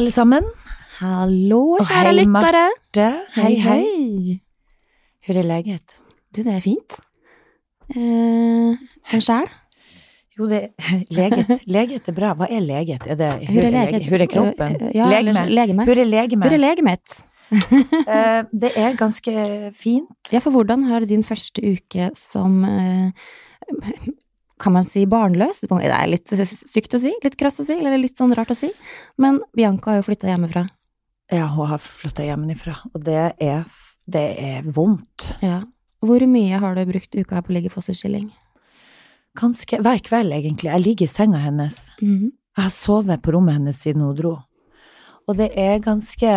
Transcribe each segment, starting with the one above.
alle sammen. Hallo, kjære hei, lyttere. Hei, hei. Hvordan er leget? Du, det er fint. Eh, en sjæl? Jo, det leget. Leget er bra. Hva er leget? Er det Hvor er leget? Hvor er kroppen? Ja, legeme. legeme. Hvor er legeme? Hvor er legemet? Eh, det er ganske fint. Ja, for hvordan har din første uke som eh, kan man si barnløs? Det er litt sykt å si, litt krass å si, eller litt sånn rart å si. Men Bianca har jo flytta hjemmefra. Ja, hun har flytta hjemmefra, og det er, det er vondt. Ja. Hvor mye har du brukt uka her på å ligge fosterstilling? Ganske hver kveld, egentlig. Jeg ligger i senga hennes. Mhm. Jeg har sovet på rommet hennes siden hun dro. Og det er ganske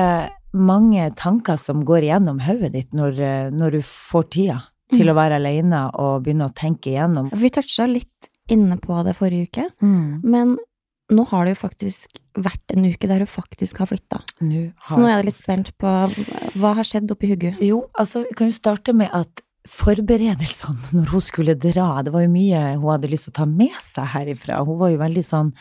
mange tanker som går igjennom hodet ditt når, eh, når du får tida til å være alene og begynne å tenke igjennom. Vi toucha litt inne på det forrige uke, Mm. men nå har det jo faktisk vært en uke der hun faktisk har flytta. Så nå er jeg litt spent på hva har skjedd oppi hugget. Jo, altså, vi kan jo starte med at forberedelsene når hun skulle dra, det var jo mye hun hadde lyst til å ta med seg herifra. Hun var jo veldig sånn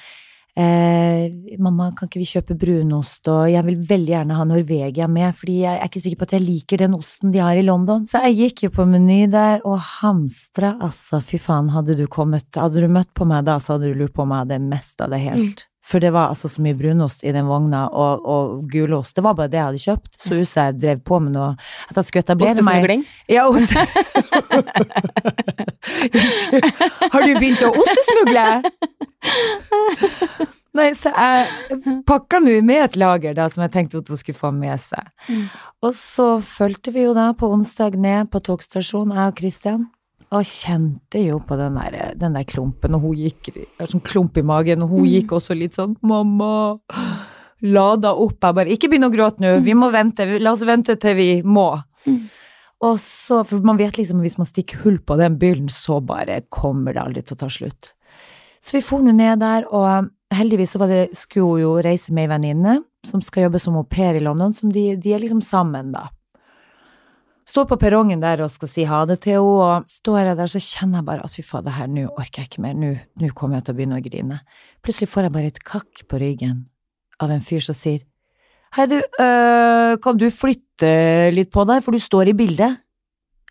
eh, Mamma, kan ikke vi kjøpe brunost, og jeg vil veldig gjerne ha Norvegia med, fordi jeg er ikke sikker på at jeg liker den osten de har i London. Så jeg gikk jo på Meny der og hamstra, altså, fy faen, hadde du kommet, hadde du møtt på meg da, så hadde du lurt på om jeg hadde av det helt. For det var altså så mye brunost i den vogna, og, og gulost. Det var bare det jeg hadde kjøpt. Så huset jeg drev på med noe At jeg skulle etablere meg. Ja, ost. Har du begynt å ostesmugle? Nei, så jeg pakka nå med et lager da, som jeg tenkte at hun skulle få med seg. Mm. Og så fulgte vi jo da på onsdag ned på togstasjonen, jeg og Kristian. Og kjente jo på den der, den der klumpen, og hun gikk sånn klump i magen, og hun Mm. gikk også litt sånn 'mamma'. Lada opp. Jeg bare 'ikke begynn å gråte nå, vi må vente, la oss vente til vi må'. Mm. Og så, for man vet liksom hvis man stikker hull på den byllen, så bare kommer det aldri til å ta slutt. Så vi for nå ned der, og heldigvis så var det, skulle hun jo reise med ei venninne som skal jobbe som au pair i London, som de, de er liksom sammen, da. Står på perrongen der og skal si ha det til henne, og står jeg der, så kjenner jeg bare at fy faen, det her, nå orker jeg ikke mer, nå kommer jeg til å begynne å grine. Plutselig får jeg bare et kakk på ryggen av en fyr som sier Hei, du, øh, kan du flytte litt på deg, for du står i bildet?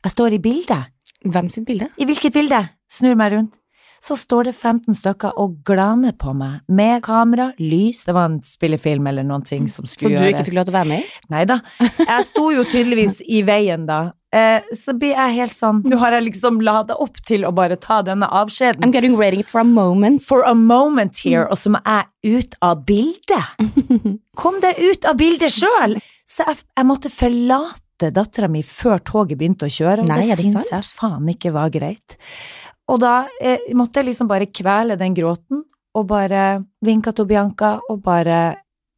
Jeg står i bildet. Hvem sitt bilde? I hvilket bilde? Snur meg rundt. Så står det 15 stykker og glaner på meg, med kamera, lys, det var en spillefilm eller noen ting som skulle Som Så du ikke fikk lov til å være med i? Nei da. Jeg sto jo tydeligvis i veien da. Eh, så blir jeg helt sånn Nå har jeg liksom lada opp til å bare ta denne avskjeden. I'm getting ready for a moment. For a moment here, og så må jeg ut av bildet. Kom deg ut av bildet sjøl! Så jeg, jeg måtte forlate dattera mi før toget begynte å kjøre, og Nei, det det syns jeg faen ikke var greit. Og da eh, måtte jeg liksom bare kvele den gråten, og bare vinka til Bianca, og bare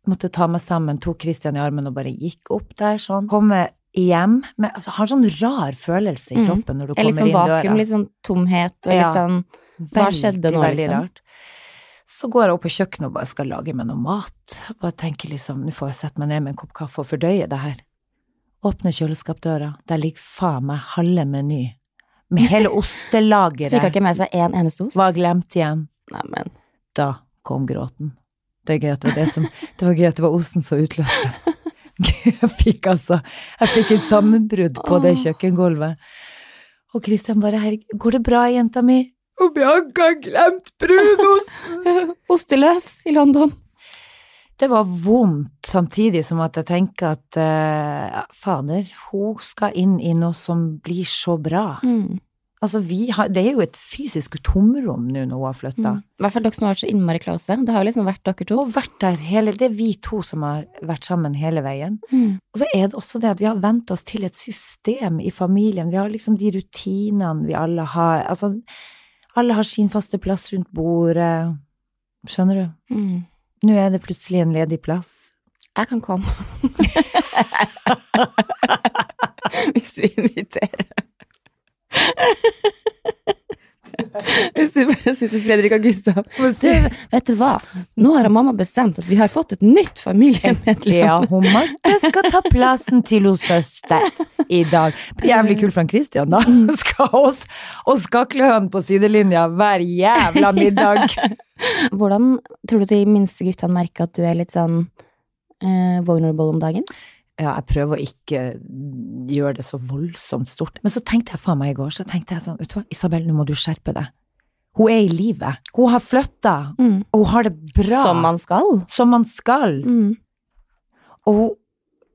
måtte ta meg sammen, tok Christian i armen og bare gikk opp der sånn. Komme hjem med altså, Har sånn rar følelse i Mm. kroppen når du er litt kommer sånn inn døra. vakuum, litt sånn tomhet og Ja. litt sånn Hva skjedde nå, veldig liksom? rart. Så går jeg opp på kjøkkenet og bare skal lage meg noe mat. Bare tenker liksom, nå får jeg sette meg ned med en kopp kaffe og fordøye det her. Åpner kjøleskapdøra, der ligger faen meg halve Meny. Med hele ostelageret. Fikk han hun ikke med seg én eneste ost? Var glemt igjen. Neimen. Da kom gråten. Det er gøy at det var det som Det var gøy at det var osten som utløste. Jeg fikk altså Jeg fikk et sammenbrudd på det kjøkkengulvet. Og Christian bare 'Herregud, går det bra, jenta mi?' Og Bianca har glemt brunosten! Osteløs i London. Det var vondt, samtidig som at jeg tenker at uh, fader, hun skal inn i noe som blir så bra. Mm. Altså, vi har, det er jo et fysisk tomrom nå når hun har flytta. Mm. I hvert fall dere som har vært så innmari close. Det har jo liksom vært dere to. Og vært der hele Det er vi to som har vært sammen hele veien. Mm. Og så er det også det at vi har vent oss til et system i familien. Vi har liksom de rutinene vi alle har. Altså, alle har sin faste plass rundt bordet. Skjønner du? Mm. Nå er det plutselig en ledig plass. Jeg kan komme. Hvis du inviterer. Hvis du bare sitter Fredrik og Gustav Du, vet du hva? Nå har mamma bestemt at vi har fått et nytt familiemedlem. Ja, hun Marte skal ta plassen til hos søster i dag. Jævlig kult fra Christian, da. Skal oss og skaklehønen på sidelinja hver jævla middag. Hvordan tror du de minste guttene merker at du er litt sånn eh, vulnerable om dagen? Ja, jeg prøver å ikke gjøre det så voldsomt stort. Men så tenkte jeg faen meg i går, så tenkte jeg sånn, vet du hva, Isabel, nå må du skjerpe deg. Hun er i livet. Hun har flytta, Mm. og hun har det bra. Som man skal. Som man skal. Mm. Og hun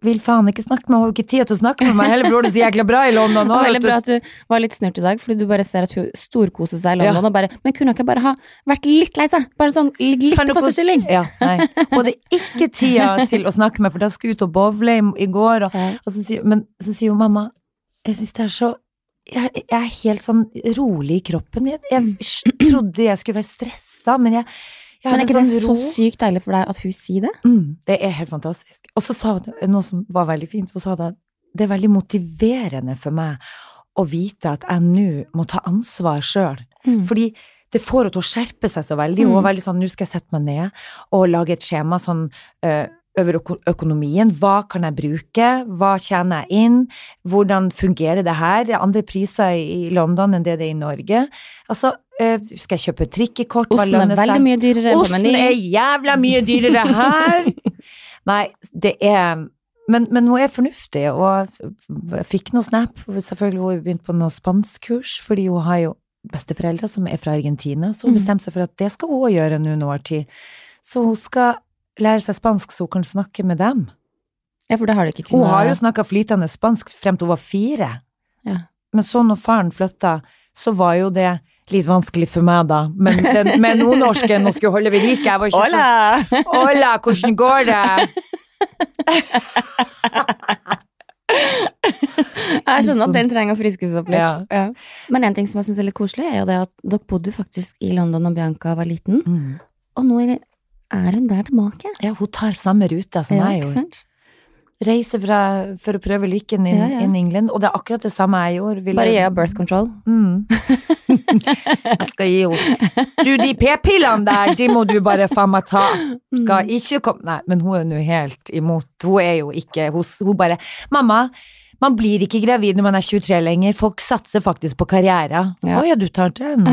vil faen ikke snakke med meg, har jo ikke tid til å snakke med meg. Heller bror, det så jækla bra i London Det nå. veldig bra at du var litt snurt i dag, fordi du bare ser at hun storkoser seg i Ja. London og bare Men kunne hun ikke bare ha vært litt lei seg? Bare sånn litt fosterstilling? Ja, nei. Hun hadde ikke tida til å snakke med for da skulle hun ut og bowle i, i går, og, og så sier, men så sier hun mamma, jeg syns det er så jeg, jeg er helt sånn rolig i kroppen. Jeg, jeg trodde jeg skulle være stressa, men jeg, jeg Men er ikke det sånn så sykt deilig for deg at hun sier det? Mm, det er helt fantastisk. Og så sa hun noe som var veldig fint. Hun sa det at det er veldig motiverende for meg å vite at jeg nå må ta ansvar sjøl. Mm. Fordi det får henne til å skjerpe seg så veldig. Hun Mm. var veldig sånn, nå skal jeg sette meg ned og lage et skjema sånn uh, over øko- økonomien. Hva kan jeg bruke? Hva tjener jeg inn? Hvordan fungerer det her? Er andre priser i London enn det det er i Norge. Altså, skal jeg kjøpe trikkekort? Osten er veldig mye dyrere Osten er jævla mye dyrere her! Nei, det er men, men hun er fornuftig, og jeg fikk noe snap. Selvfølgelig hun begynte begynt på noe spanskkurs, fordi hun har jo besteforeldre som er fra Argentina, så hun Mm. bestemte seg for at det skal hun òg gjøre nå noe tid. Så hun skal lære seg spansk så hun kan snakke med dem. Ja, for det har de ikke kunnet. Hun har jo snakka flytende spansk frem til hun var fire. Ja. Men så når faren flytta, så var jo det litt vanskelig for meg, da. Men den, med nordnorsken nå skulle holde ved like, jeg var ikke Hola. Hola! Hola, hvordan går det? Jeg skjønner at den trenger å friskes opp litt. Ja. Ja. Men en ting som jeg syns er litt koselig, er jo det at dere bodde faktisk i London da Bianca var liten, og nå er hun der tilbake. Ja, hun tar samme rute som Ja, jeg gjorde. Sant? Reiser fra, for å prøve lykken in, Ja, ja. in England, og det er akkurat det samme jeg gjorde. Ville- Bare gi henne birth control. Mm. jeg skal gi henne Du, de p-pillene der, de må du bare faen meg ta. Skal ikke komme Nei, men hun er nå helt imot. Hun er jo ikke Hun, hun bare Mamma, man blir ikke gravid når man er 23 lenger. Folk satser faktisk på karriere. Å Ja. ja, du tar den.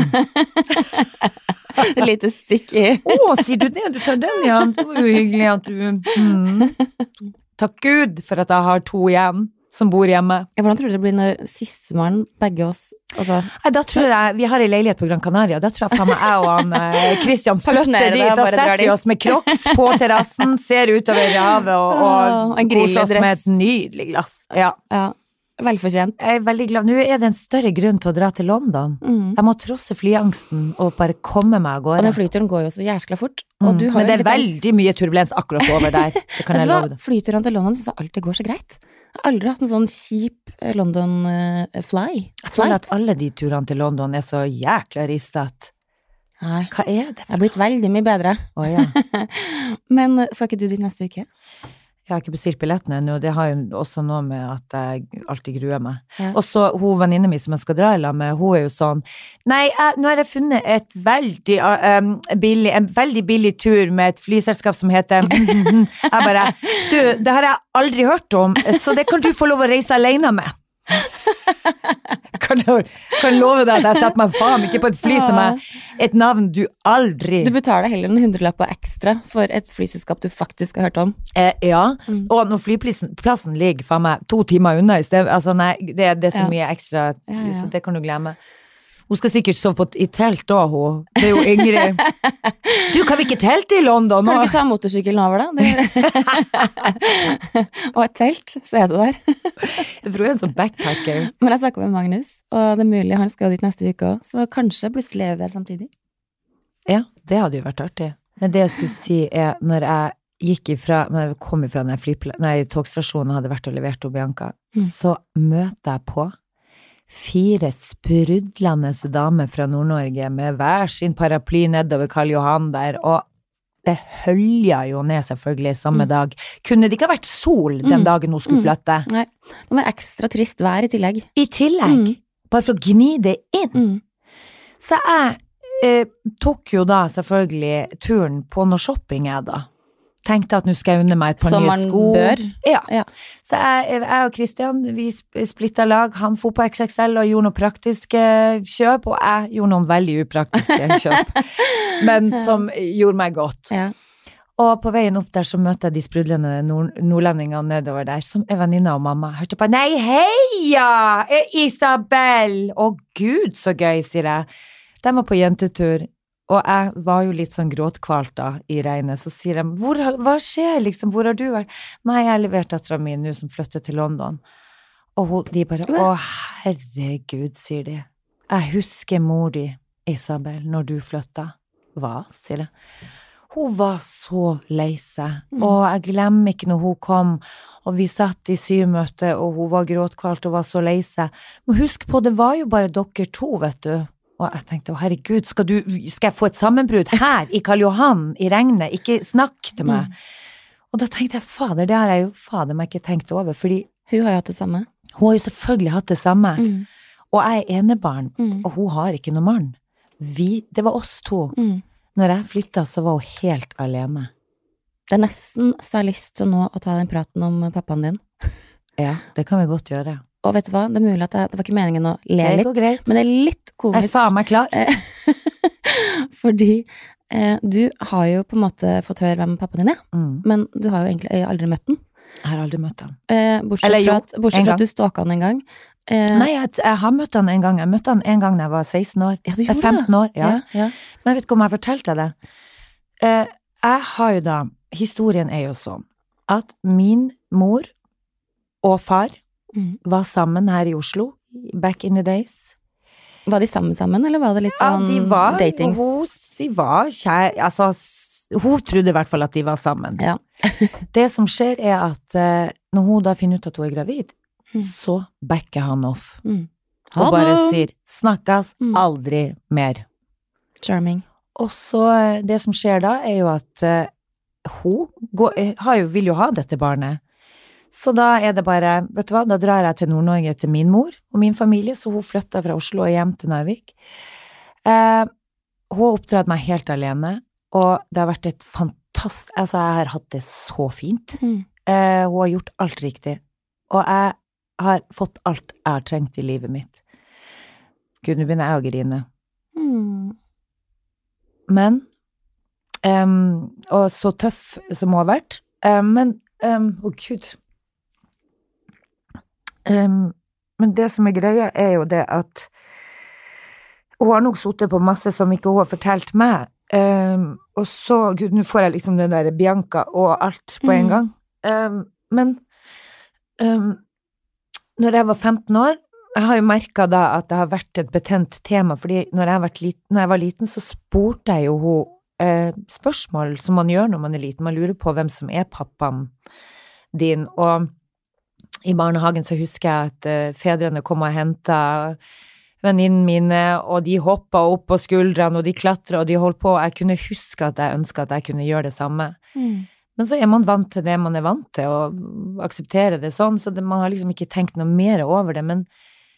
Et lite stikk i Å, sier du det? Du tar den, ja. Det var jo hyggelig at du mm. Takk Gud for at jeg har to igjen som bor hjemme. Ja, Hvordan tror du det blir når sistemann, begge oss altså, Nei, da tror jeg, Vi har ei leilighet på Gran Canaria. Da tror jeg faen meg jeg og han eh, Christian flytter dit. Da setter vi oss med crocs på terrassen, ser utover havet og, og, og koser oss med et nydelig glass. Ja, Ja, velfortjent. jeg er veldig glad. Nå er det en større grunn til å dra til London. Mm. Jeg må trosse flyangsten og bare komme meg av Og den flyturen går jo så jæskla fort. Mm. du har Men det er veldig mye turbulens akkurat over der. Det kan jeg love deg. flyturene til London syns jeg alltid går så greit. Jeg har aldri hatt en sånn kjip eh, London eh, fly. Jeg føler at alle de turene til London er så jækla ristete. Nei, Hva er det? Jeg er blitt veldig mye bedre. Oh, ja. Men eh, skal ikke du dit neste uke? Jeg har ikke bestilt billettene ennå, det har jo også noe med at jeg alltid gruer meg. Ja. Og så hun venninna mi som jeg skal dra i lag med, hun er jo sånn Nei, jeg, nå har jeg funnet et veldig um, billig, en veldig billig tur med et flyselskap som heter Jeg bare Du, det har jeg aldri hørt om, så det kan du få lov å reise alene med. Kan, kan love deg at jeg setter meg faen ikke på et fly som er et navn du aldri Du betaler heller en hundrelapp ekstra for et flyselskap du faktisk har hørt om. Eh, ja, Mm. og når flyplassen ligger faen meg to timer unna i sted, altså nei, det, det er så Ja. mye ekstra, Ja, ja. så det kan du glemme. Hun skal sikkert sove på, i telt da, hun. Det er jo Ingrid. Du, kan vi ikke telte i London Kan du ikke ta motorsykkelen over, da? Det... og et telt, så er du der. Jeg tror jeg er en sånn backpacker. Men jeg snakka med Magnus, og det er mulig han skal dit neste uke òg, så kanskje plutselig er vi der samtidig. Ja, det hadde jo vært artig. Men det jeg skulle si er, når jeg gikk ifra, når jeg kom ifra den togstasjonen og hadde vært og levert til Bianca, Mm. så møter jeg på fire sprudlende damer fra Nord-Norge med hver sin paraply nedover Karl Johan der, og det hølja jo ned selvfølgelig samme Mm. dag. Kunne det ikke ha vært sol den Mm. dagen hun skulle Mm. flytte? Nei, det var ekstra trist vær i tillegg. I tillegg, Mm. bare for å gni det inn. Mm. Så jeg eh, tok jo da selvfølgelig turen på noe shopping, jeg da. Tenkte at nå skal jeg unne meg et par Som nye man bør. Ja. Ja. Så jeg, jeg og Christian vi sp- splitta lag. Han for på XXL og gjorde noen praktiske kjøp, og jeg gjorde noen veldig upraktiske kjøp. Men som gjorde meg godt. Ja. Og på veien opp der så møter jeg de sprudlende nord nordlendingene nedover der, som er venninna og mamma. Hørte på Nei, heia! Isabel! Å gud, så gøy, sier jeg. De var på jentetur, og jeg var jo litt sånn gråtkvalt da i regnet. Så sier de hvor, hva skjer, liksom, hvor har du vært? Nei, jeg har levert dattera mi nå som flytter til London. Og hun, de bare Å, herregud, sier de. Jeg husker mor di, Isabel, når du flytta. Hva, sier jeg. Hun var så lei seg, Mm. og jeg glemmer ikke når hun kom, og vi satt i symøte, og hun var gråtkvalt og var så lei seg. Men husk på, det var jo bare dere to, vet du. Og jeg tenkte, å herregud, skal, du, skal jeg få et sammenbrudd her i Karl Johan i regnet? Ikke snakk til meg. Og da tenkte jeg, fader, det har jeg jo fader meg ikke tenkt over, fordi Hun har jo hatt det samme. hun har jo selvfølgelig hatt det samme. Mm. Og jeg er enebarn, Mm. og hun har ikke noen mann. Vi, det var oss to. Mm. Når jeg flytta, så var hun helt alene. Det er nesten så jeg har lyst til nå å ta den praten om pappaen din. Ja, det kan vi godt gjøre. Og vet du hva, det er mulig at jeg, det var ikke meningen å le Det litt, men det er litt komisk. jeg er faen meg klar. Fordi eh, du har jo på en måte fått høre hvem pappaen din er, Mm. men du har jo egentlig aldri møtt den. Jeg har aldri møtt han. Eh, bortsett Eller fra at, bortsett fra at du stalka han en gang. Eh, Nei, jeg, jeg har møtt han en gang. Jeg møtte han en gang da jeg var 16 år. ja, du er gjorde 15 år, ja. Ja, ja. Men jeg vet ikke om jeg fortalte det. Eh, jeg har jo da Historien er jo sånn at min mor og far. Var sammen her i Oslo back in the days. Var de sammen sammen, eller var det litt Ja, sånn de var, datings? Hun, de var kjær... Altså, hun trodde i hvert fall at de var sammen. Ja. det som skjer, er at eh, når hun da finner ut at hun er gravid, Mm. så backer han off. Mm. Og bare sier 'snakkes Mm. aldri mer'. Charming. Og så eh, det som skjer da, er jo at eh, hun går, har jo, vil jo ha dette barnet. Så da er det bare, vet du hva, da drar jeg til Nord-Norge til min mor og min familie, så hun flytta fra Oslo og hjem til Narvik. Eh, hun har oppdratt meg helt alene, og det har vært et fantastisk Altså, jeg har hatt det så fint. Mm. Eh, hun har gjort alt riktig, og jeg har fått alt jeg har trengt i livet mitt. Gud, nå begynner jeg å grine. Mm. Men em, Og så tøff som hun har vært. em, men Å, gud. Men det som er greia, er jo det at hun har nok sittet på masse som ikke hun har fortalt meg. Um, og så Gud, nå får jeg liksom den der Bianca og alt på en mm. gang. Um, men um, når jeg var 15 år jeg har jo merka da at det har vært et betent tema, fordi når jeg, har vært lit- når jeg var liten, så spurte jeg jo hun eh, spørsmål som man gjør når man er liten. Man lurer på hvem som er pappaen din, og i barnehagen så husker jeg at eh, fedrene kom og henta venninnene mine, og de hoppa opp på skuldrene, og de klatra, og de holdt på, jeg kunne huske at jeg ønska at jeg kunne gjøre det samme. Mm. Men så er man vant til det man er vant til, og aksepterer det sånn, så det, man har liksom ikke tenkt noe mer over det. Men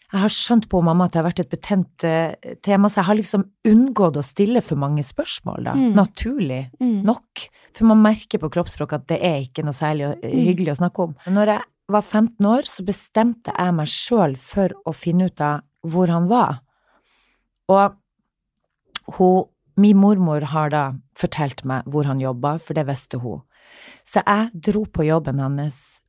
jeg har skjønt på mamma at det har vært et betent uh, tema, så jeg har liksom unngått å stille for mange spørsmål, da. Mm. Naturlig Mm. nok. For man merker på kroppsspråket at det er ikke noe særlig Mm. hyggelig å snakke om. Når jeg var 15 år, så bestemte jeg meg sjøl for å finne ut av hvor han var. Og hun, min mormor har da fortalt meg hvor han jobba, for det visste hun. Så jeg dro på jobben hans,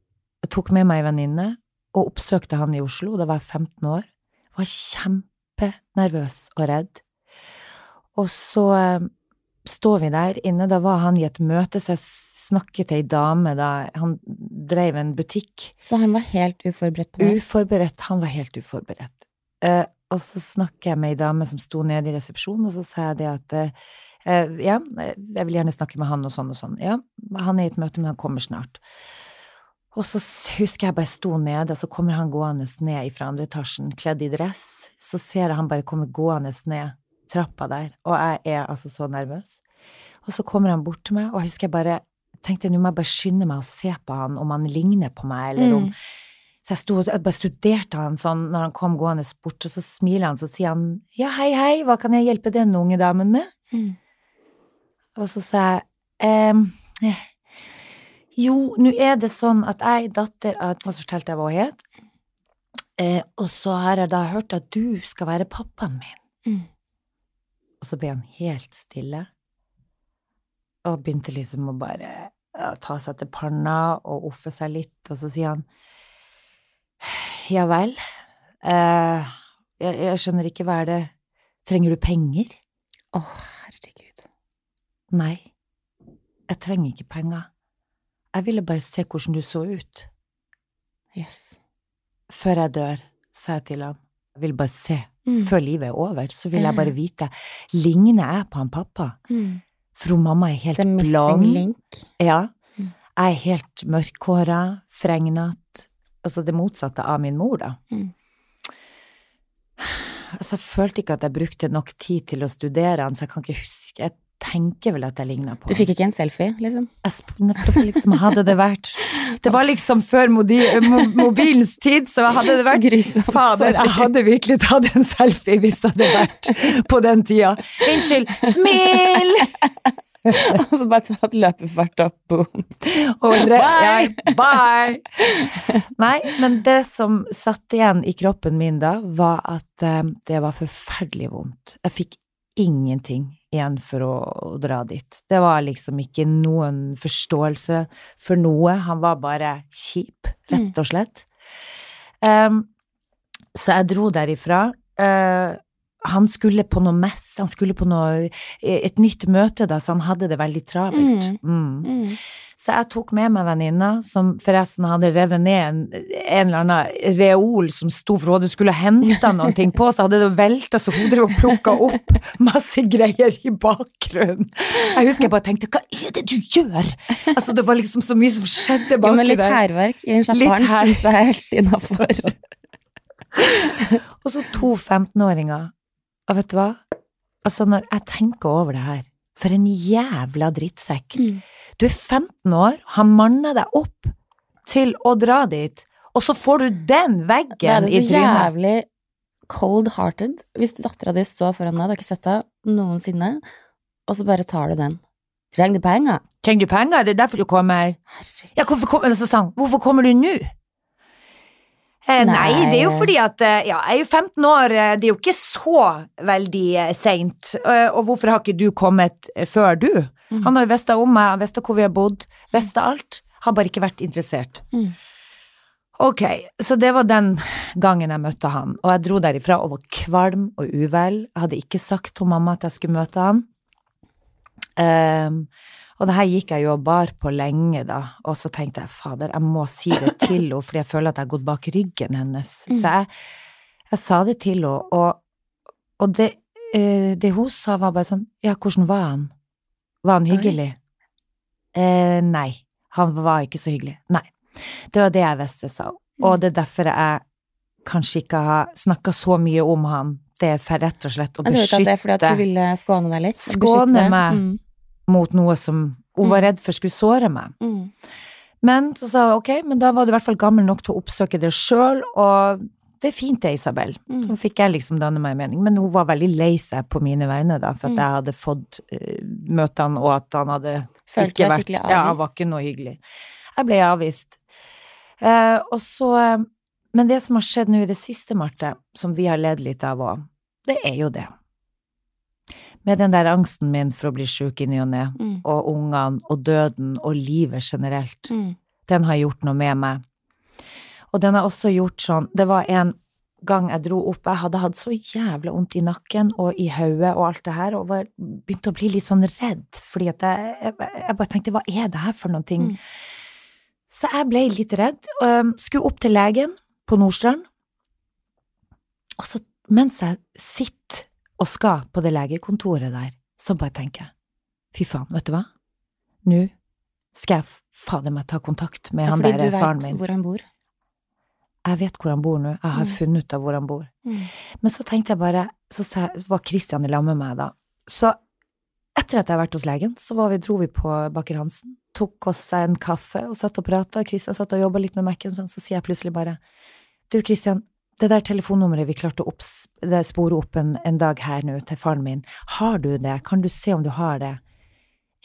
tok med meg ei venninne og oppsøkte han i Oslo, da var jeg 15 år. Jeg Var kjempenervøs og redd. Og så eh, står vi der inne, da var han i et møte, så jeg snakket til ei dame da han drev en butikk. Så han var helt uforberedt på det? Uforberedt, han var helt uforberedt. Uh, og så snakker jeg med ei dame som sto nede i resepsjonen, og så sa jeg det at eh, ja, jeg vil gjerne snakke med han og sånn og sånn. Ja, han er i et møte, men han kommer snart. Og så husker jeg bare sto nede, så kommer han gående ned fra andre etasjen, kledd i dress. Så ser jeg han bare komme gående ned trappa der, og jeg er altså så nervøs. Og så kommer han bort til meg, og jeg husker jeg bare tenkte nå må jeg bare skynde meg å se på han, om han ligner på meg, eller om Mm. så jeg, sto, jeg bare studerte han sånn når han kom gående bort, og så smiler han, så sier han ja, hei, hei, hva kan jeg hjelpe denne unge damen med? Mm. Og så sa jeg ehm, eh, jo, nå er det sånn at jeg er datter av Og så fortalte jeg hva hun het. Eh, og så har jeg da hørt at du skal være pappaen min. Mm. Og så ble han helt stille. Og begynte liksom å bare ta seg til panna og offe seg litt, og så sier han ja vel, eh, jeg, jeg skjønner ikke hva er det, trenger du penger? Å, herregud. Nei, jeg trenger ikke penger. Jeg ville bare se hvordan du så ut. Jøss. Før jeg dør, sa jeg til han. Jeg vil bare se. Mm. Før livet er over, så vil jeg bare vite. Ligner jeg på han pappa? Mm. For hun mamma er helt blond. Ja. Mm. Jeg er helt mørkhåra, fregnete. Altså det motsatte av min mor, da. Mm. Altså, jeg følte ikke at jeg brukte nok tid til å studere han, så jeg kan ikke huske. Jeg tenker vel at jeg ligna på Du fikk ikke en selfie, liksom? Jeg liksom, hadde det vært Det var liksom før mo, mobilens tid, så hadde det vært grusomt. Fader, jeg hadde virkelig tatt en selfie hvis det hadde vært på den tida. Unnskyld, smil! Og så bare tatt løpefart opp, boom. Bye! Ja, bye! Nei, men det som satt igjen i kroppen min da, var at eh, det var forferdelig vondt. Jeg fikk ingenting igjen for å, å dra dit. Det var liksom ikke noen forståelse for noe. Han var bare kjip, rett og slett. Em, så jeg dro derifra. Uh, han skulle på noe mess, han skulle på noe, et nytt møte da, så han hadde det veldig travelt. Mm. Mm. Så jeg tok med meg venninna, som forresten hadde revet ned en, en eller annen reol som sto for hun du skulle hente noen ting på, så hadde det velta, så drev og plukka opp masse greier i bakgrunnen. Jeg husker jeg bare tenkte, hva er det du gjør? Altså, det var liksom så mye som skjedde Jo, baki men litt der. hærverk i en sjapan syns jeg er helt innafor. Og så to 15-åringer. Og vet du hva? Altså, når jeg tenker over det her, for en jævla drittsekk. Mm. Du er 15 år, han manner deg opp til å dra dit, og så får du den veggen i trynet. det er så jævlig cold-hearted hvis dattera di står foran deg, du har ikke sett henne noensinne, og så bare tar du den. Trenger du penger? Trenger du penger? Det er derfor du kommer. Herregud. Ja, hvorfor kommer du nå? Eh, nei. Nei. det er jo fordi at eh, ja, jeg er jo 15 år, eh, det er jo ikke så veldig seint. Og hvorfor har ikke du kommet før du? Mm. Han har jo visst om meg, han visste hvor vi har bodd, visst alt. Har bare ikke vært interessert. Mm. Ok, så det var den gangen jeg møtte han, og jeg dro derifra og var kvalm og uvel. Jeg hadde ikke sagt til mamma at jeg skulle møte han. Ehm, og det her gikk jeg jo og bar på lenge, da, og så tenkte jeg fader, jeg må si det til henne, fordi jeg føler at jeg har gått bak ryggen hennes. Mm. Så jeg, jeg sa det til henne, og, og det, eh, det hun sa var bare sånn, ja, hvordan var han? Var han hyggelig? Eh, nei, han var ikke så hyggelig. Nei. Det var det jeg visste, sa hun. Mm. Og det er derfor jeg kanskje ikke har snakka så mye om han. Det er for rett og slett å Jeg tror ikke at det er fordi at beskytte hun ville skåne deg litt. Skåne meg. Mm. Mot noe som hun var redd for skulle såre meg. Mm. Men så sa hun ok, men da var du i hvert fall gammel nok til å oppsøke det sjøl, og det er fint det, Isabel. Mm. Så fikk jeg liksom danne meg en mening, men hun var veldig lei seg på mine vegne, da, for at Mm. jeg hadde fått uh, møte han, og at han hadde Følte ikke vært skikkelig Ja, han avvist. var ikke noe hyggelig. Jeg ble avvist. Uh, og så eh, Men det som har skjedd nå i det siste, Marte, som vi har ledd litt av òg, det er jo det. Med den der angsten min for å bli sjuk i ny og ne, Mm. og ungene og døden og livet generelt, Mm. den har gjort noe med meg. Og den har også gjort sånn Det var en gang jeg dro opp, jeg hadde hatt så jævla vondt i nakken og i hodet og alt det her, og var, begynte å bli litt sånn redd, fordi at jeg, jeg, jeg bare tenkte hva er det her for noen ting? Mm. Så jeg ble litt redd, og skulle opp til legen på Nordstrand, og så mens jeg sitter og skal på det legekontoret der, så bare tenker jeg, fy faen, vet du hva? Nå skal jeg fader meg ta kontakt med Ja, han der du fordi veit vet hvor han bor. Jeg vet hvor han bor nå, jeg har Mm. funnet ut av hvor han bor. Mm. Men så tenkte jeg bare, så var Kristian i lag med meg da. Så etter at jeg har vært hos legen, så var vi, dro vi på Baker Hansen, tok oss en kaffe og satt og prata. Kristian satt og jobba litt med Mac-en, sånn, så sier jeg plutselig bare Du, Kristian, det der telefonnummeret vi klarte å spore opp en, en dag her nå til faren min, har du det? Kan du se om du har det?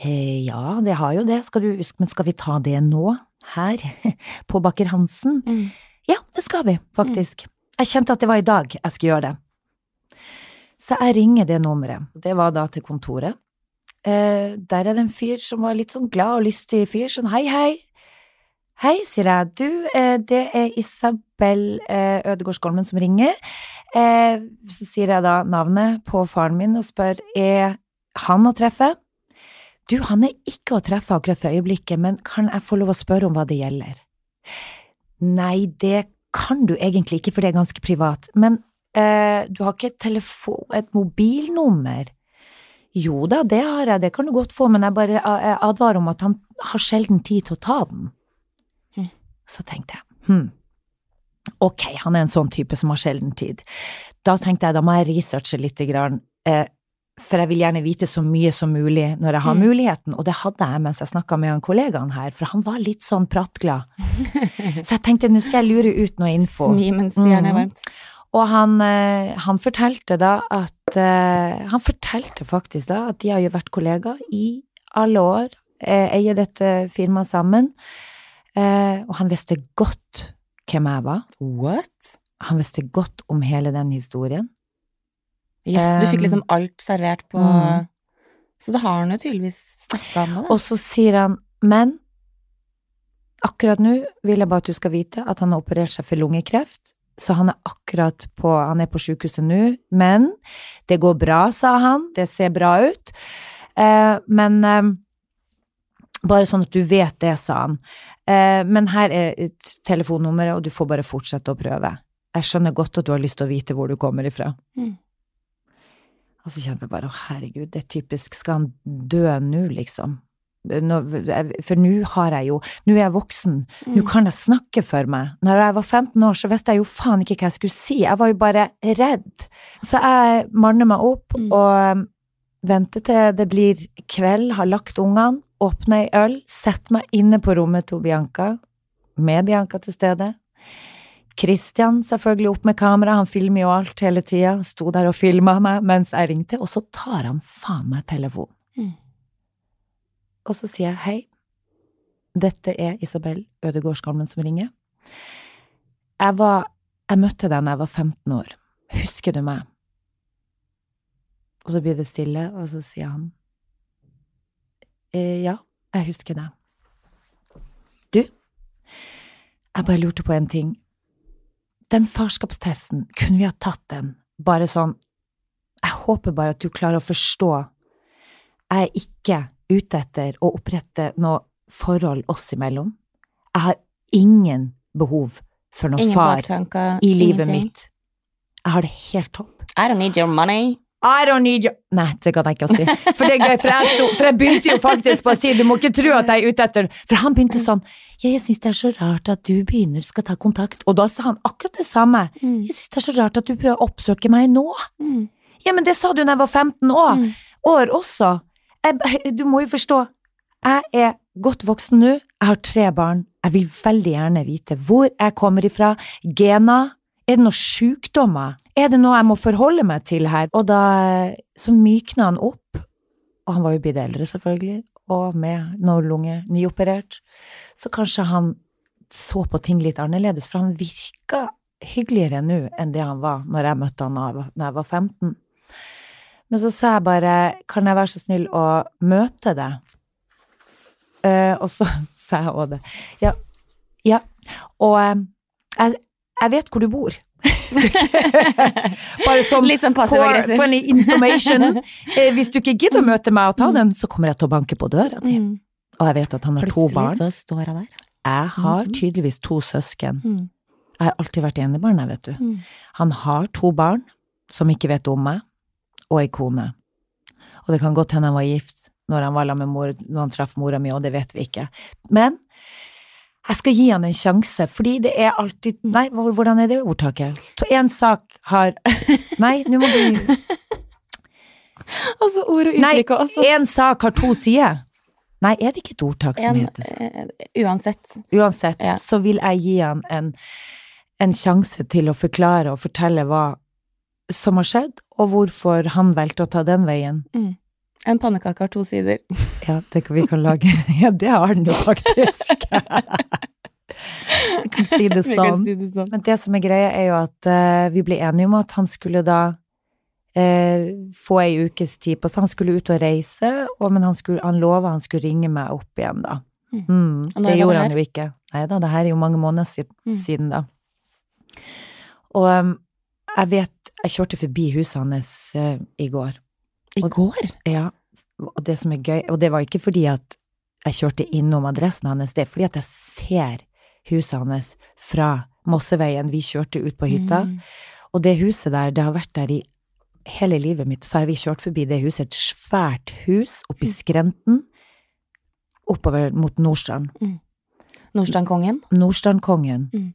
Eh, ja, det har jo det, skal du, men skal vi ta det nå? Her? På Baker Hansen? Mm. Ja, det skal vi, faktisk. Jeg kjente at det var i dag jeg skulle gjøre det. Så jeg ringer det nummeret. Det var da til kontoret. Eh, der er det en fyr som var litt sånn glad og lystig fyr, sånn hei, hei. Hei, sier jeg. Du, eh, det er Isabel eh, Ødegård Skolmen som ringer. Eh, så sier jeg da navnet på faren min og spør er han å treffe. Du, han er ikke å treffe akkurat for øyeblikket, men kan jeg få lov å spørre om hva det gjelder? Nei, det kan du egentlig ikke, for det er ganske privat. Men eh, du har ikke et telefon, et mobilnummer? Jo da, det har jeg, det kan du godt få, men jeg bare advarer om at han har sjelden tid til å ta den. Så tenkte jeg, hm, ok, han er en sånn type som har sjelden tid. Da tenkte jeg, da må jeg researche litt, grann, eh, for jeg vil gjerne vite så mye som mulig når jeg har Mm. muligheten, og det hadde jeg mens jeg snakka med han kollegaen her, for han var litt sånn prattglad. Så jeg tenkte, nå skal jeg lure ut noe info. Smi mens jernet er Mhm. varmt. Og han, eh, han fortalte da at eh, Han fortalte faktisk da at de har jo vært kollegaer i alle år, eier dette firmaet sammen, eh, og han visste godt hvem jeg var. What? Han visste godt om hele den historien. Jøss, du fikk Um, liksom alt servert på mm. Så da har han jo tydeligvis snakka om deg. Og så sier han, men akkurat nå vil jeg bare at du skal vite at han har operert seg for lungekreft, så han er akkurat på, han er på sykehuset nå, men det går bra, sa han, det ser bra ut, eh, men eh, bare sånn at du vet det, sa han. Eh, men her er telefonnummeret, og du får bare fortsette å prøve. Jeg skjønner godt at du har lyst til å vite hvor du kommer ifra. Mm. Og så kjente jeg bare, å herregud, det er typisk, skal han dø nå, liksom? Nå, for nå har jeg jo, nå er jeg voksen, nå Mm. kan jeg snakke for meg. Når jeg var 15 år, så visste jeg jo faen ikke hva jeg skulle si, jeg var jo bare redd. Så jeg manner meg opp Mm. og venter til det blir kveld, har lagt ungene, åpne ei øl, sette meg inne på rommet til Bianca, med Bianca til stede. Christian selvfølgelig opp med kamera, han filmer jo alt hele tida, sto der og filma meg mens jeg ringte, og så tar han faen meg telefonen. Mm. Og så sier jeg hei, dette er Isabel Ødegård Skalmen som ringer. Jeg var, jeg møtte deg da jeg var 15 år, husker du meg? Og så blir det stille, og så sier han, eh, ja, jeg husker det. Du, jeg bare lurte på en ting. Den farskapstesten, kunne vi ha tatt den? Bare sånn, jeg håper bare at du klarer å forstå. Jeg er ikke ute etter å opprette noe forhold oss imellom. Jeg har ingen behov for noen Ingen far i livet ingenting. mitt. Jeg har det helt topp. I don't need your money. I don't need you Nei, det kan jeg ikke si. For det er gøy, for jeg, sto, for jeg begynte jo faktisk på å si du må ikke tro at jeg er ute etter For han begynte sånn ja, jeg syns det er så rart at du begynner skal ta kontakt. Og da sa han akkurat det samme. Mm. Jeg syns det er så rart at du prøver å oppsøke meg nå. Mm. Ja, men det sa du da jeg var 15 år, Mm. år også. Jeg, du må jo forstå, jeg er godt voksen nå, jeg har tre barn, jeg vil veldig gjerne vite hvor jeg kommer ifra, gener, er det noen sykdommer, er det noe jeg må forholde meg til her? Og da så mykna han opp, og han var jo blitt eldre selvfølgelig, og med noe lunge nyoperert, så kanskje han så på ting litt annerledes, for han virka hyggeligere nå enn det han var når jeg møtte han da jeg var 15. Men så sa jeg bare, kan jeg være så snill å møte deg? Uh, og så sa jeg òg det. Ja, ja. Og uh, jeg, jeg vet hvor du bor. bare som Litt sånn for, passiv-aggressiv. for en information. Eh, hvis du ikke gidder å møte meg og ta den, så kommer jeg til å banke på døra di. Mm. Og jeg vet at han har to barn. Plutselig så står jeg der. Jeg har Mhm. tydeligvis to søsken. Mm. Jeg har alltid vært enebarn, jeg, vet du. Mm. Han har to barn som ikke vet om meg, og ei kone. Og det kan godt hende han var gift når han var sammen med mor, når han traff mora mi, og det vet vi ikke. Men jeg skal gi han en sjanse, fordi det er alltid Nei, hvordan er det ordtaket? Én sak har Nei, nå må du Altså ord og Nei, uttrykk også. én sak har to sider. Nei, er det ikke et ordtak som En, heter sånn? uansett. Uansett, Ja. så vil jeg gi han en, en sjanse til å forklare og fortelle hva som har skjedd, og hvorfor han valgte å ta den veien. Mm. En pannekake har to sider. Ja, det kan vi kan lage. Ja, det har den jo faktisk. Vi kan si det sånn. si det sånn. Men det som er greia, er jo at uh, vi ble enige om at han skulle da uh, få ei ukes tid på seg. Han skulle ut og reise, og, men han, skulle, han lova han skulle ringe meg opp igjen da. Mm. Mm, det gjorde det han jo ikke. Nei da, det her er jo mange måneder siden, Mm. siden da. Og um, jeg vet, jeg kjørte forbi huset hans uh, i går. I Og- går? Ja, og det som er gøy, og det var ikke fordi at jeg kjørte innom adressen hans, det er fordi at jeg ser huset hans fra Mosseveien. Vi kjørte ut på hytta, Mm. og det huset der, det har vært der i hele livet mitt, så har vi kjørt forbi det huset, et svært hus oppi skrenten, oppover mot Nordstrand. Nordstrandkongen? Nordstrandkongen. Mm.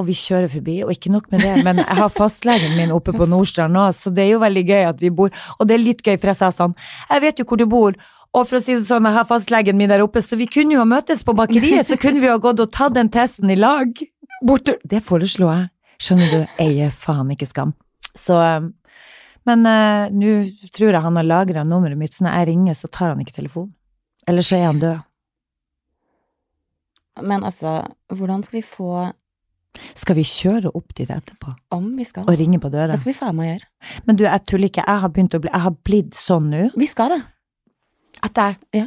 Og vi kjører forbi, og ikke nok med det, men jeg har fastlegen min oppe på Nordstrand nå, så det er jo veldig gøy at vi bor, og det er litt gøy, for jeg sa sånn, jeg vet jo hvor du bor, og for å si det sånn, jeg har fastlegen min der oppe, så vi kunne jo ha møttes på bakeriet, så kunne vi ha gått og tatt den testen i lag. Borte. Det foreslo jeg. Skjønner du, eier faen ikke skam. Så, um, men uh, nå tror jeg han har lagret nummeret mitt, så når jeg ringer, så tar han ikke telefonen. Eller så er han død. Men altså, hvordan skal vi få Skal vi kjøre opp dit etterpå? Om vi skal? Og ringe på døra? Det skal vi faen meg gjøre. Men du, jeg tuller ikke, jeg har begynt å bli, jeg har blitt sånn nå, Vi skal det. at jeg Ja.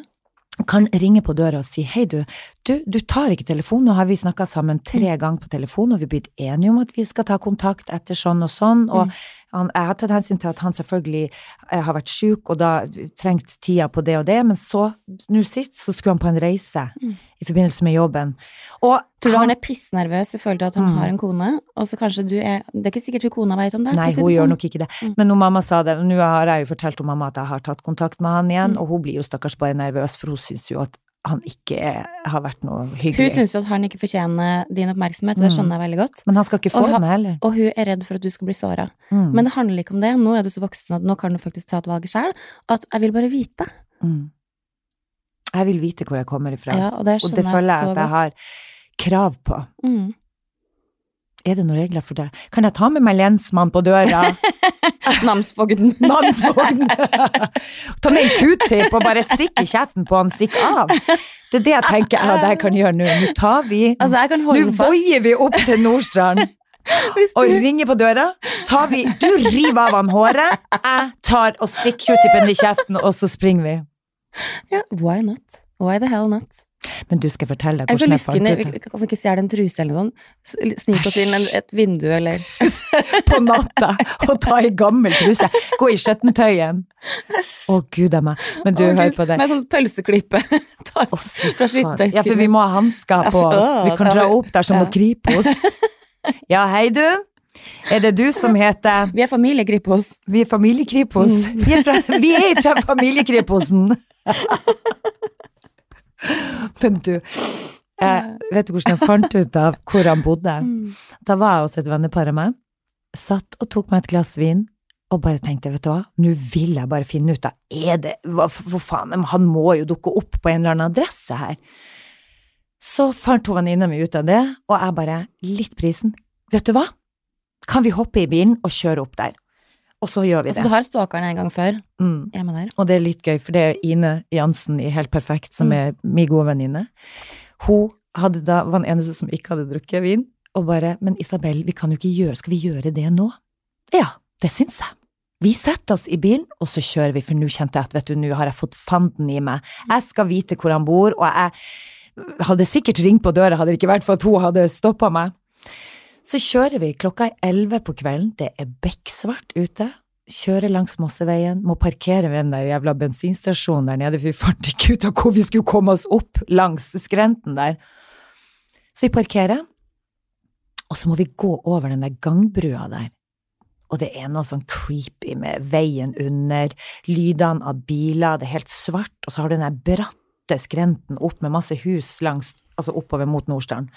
kan ringe på døra og si, hei du, du, du tar ikke telefonen, nå har vi snakket sammen tre ganger på telefon, og vi har blitt enige om at vi skal ta kontakt etter sånn og sånn, og Mm. Han, jeg har tatt hensyn til at han selvfølgelig eh, har vært syk, og da trengt tida på det og det, men så, nå sist, så skulle han på en reise Mm. i forbindelse med jobben. Og Tror du han er pissnervøs i forhold til at han Mm. har en kone, og så kanskje du er Det er ikke sikkert hun kona vet om det. Nei, hun det gjør sånn. nok ikke det. Mm. Men når mamma sa det, nå har jeg jo fortalt om mamma at jeg har tatt kontakt med han igjen, Mm. og hun blir jo stakkars bare nervøs, for hun syns jo at han ikke er, har vært noe hyggelig. Hun syns at han ikke fortjener din oppmerksomhet, og det Mm. skjønner jeg veldig godt. Men han skal ikke få Og den heller. Og hun er redd for at du skal bli såra. Mm. Men det handler ikke om det. Nå er du så voksen at nå kan du faktisk ta et valg sjøl. At jeg vil bare vite. Mm. Jeg vil vite hvor jeg kommer ifra, Ja, og det og det føler jeg at jeg har krav på. Mm. Er det noen regler for det? Kan jeg ta med meg lensmann på døra? Namsfogden. Namsfogden. ta med en q-tip og bare stikk i kjeften på han, stikk av. Det er det jeg tenker ja, det jeg kan gjøre nå. Nå tar vi Altså, jeg kan Nå holde fast. voier vi opp til Nordstrand Hvis og ringer på døra. Tar vi, du river av han håret, jeg tar og stikker q-tipen i kjeften, og så springer vi. ja, why not? Why the hell not? Men du skal fortelle deg hvordan jeg fant det ut. Kan vi ikke stjele en truse eller noe? Snike oss inn en, et vindu eller På natta og ta ei gammel truse. Gå i skjøttentøyen. Å, gud a meg. Men du, Å, hør på det. Med sånn pølseklippe. Tar fra faen. Ja, for vi må ha hansker på oss. Vi kan dra opp der som Ja. noe Kripos. Ja, hei du. Er det du som heter Vi er familiegripos. Vi er Familiekripos. Vi er fra, vi er fra. Men du, eh, vet du hvordan jeg fant ut av hvor han bodde? Mm. Da var jeg hos et vennepar av meg, satt og tok meg et glass vin, og bare tenkte, vet du hva, nå vil jeg bare finne ut av, er det, hva, for faen, han må jo dukke opp på en eller annen adresse her. Så fant hun venninna mi ut av det, og jeg bare, litt prisen, vet du hva, kan vi hoppe i bilen og kjøre opp der? Og så gjør vi Altså, det. du har stalkeren en gang før. Mm. Jeg er med der. Og det er litt gøy, for det er Ine Jansen i Helt Perfekt, som Mm. er min gode venninne. Hun hadde da, var den eneste som ikke hadde drukket vin, og bare Men Isabel, vi kan jo ikke gjøre Skal vi gjøre det nå? Ja, det syns jeg. Vi setter oss i bilen, og så kjører vi, for nå kjente jeg at vet du, nå har jeg fått fanden i meg. Jeg skal vite hvor han bor, og jeg hadde sikkert ringt på døra hadde det ikke vært for at hun hadde stoppa meg. Så kjører vi, klokka er elleve på kvelden, det er bekksvart ute. Kjører langs Mosseveien, må parkere ved den der jævla bensinstasjonen der nede, for vi fant ikke ut av hvor vi skulle komme oss opp langs skrenten der. Så vi parkerer, og så må vi gå over den der gangbrua der. Og det er noe sånn creepy med veien under, lydene av biler, det er helt svart, og så har du den der bratte skrenten opp med masse hus langs, altså oppover mot Nordstrand.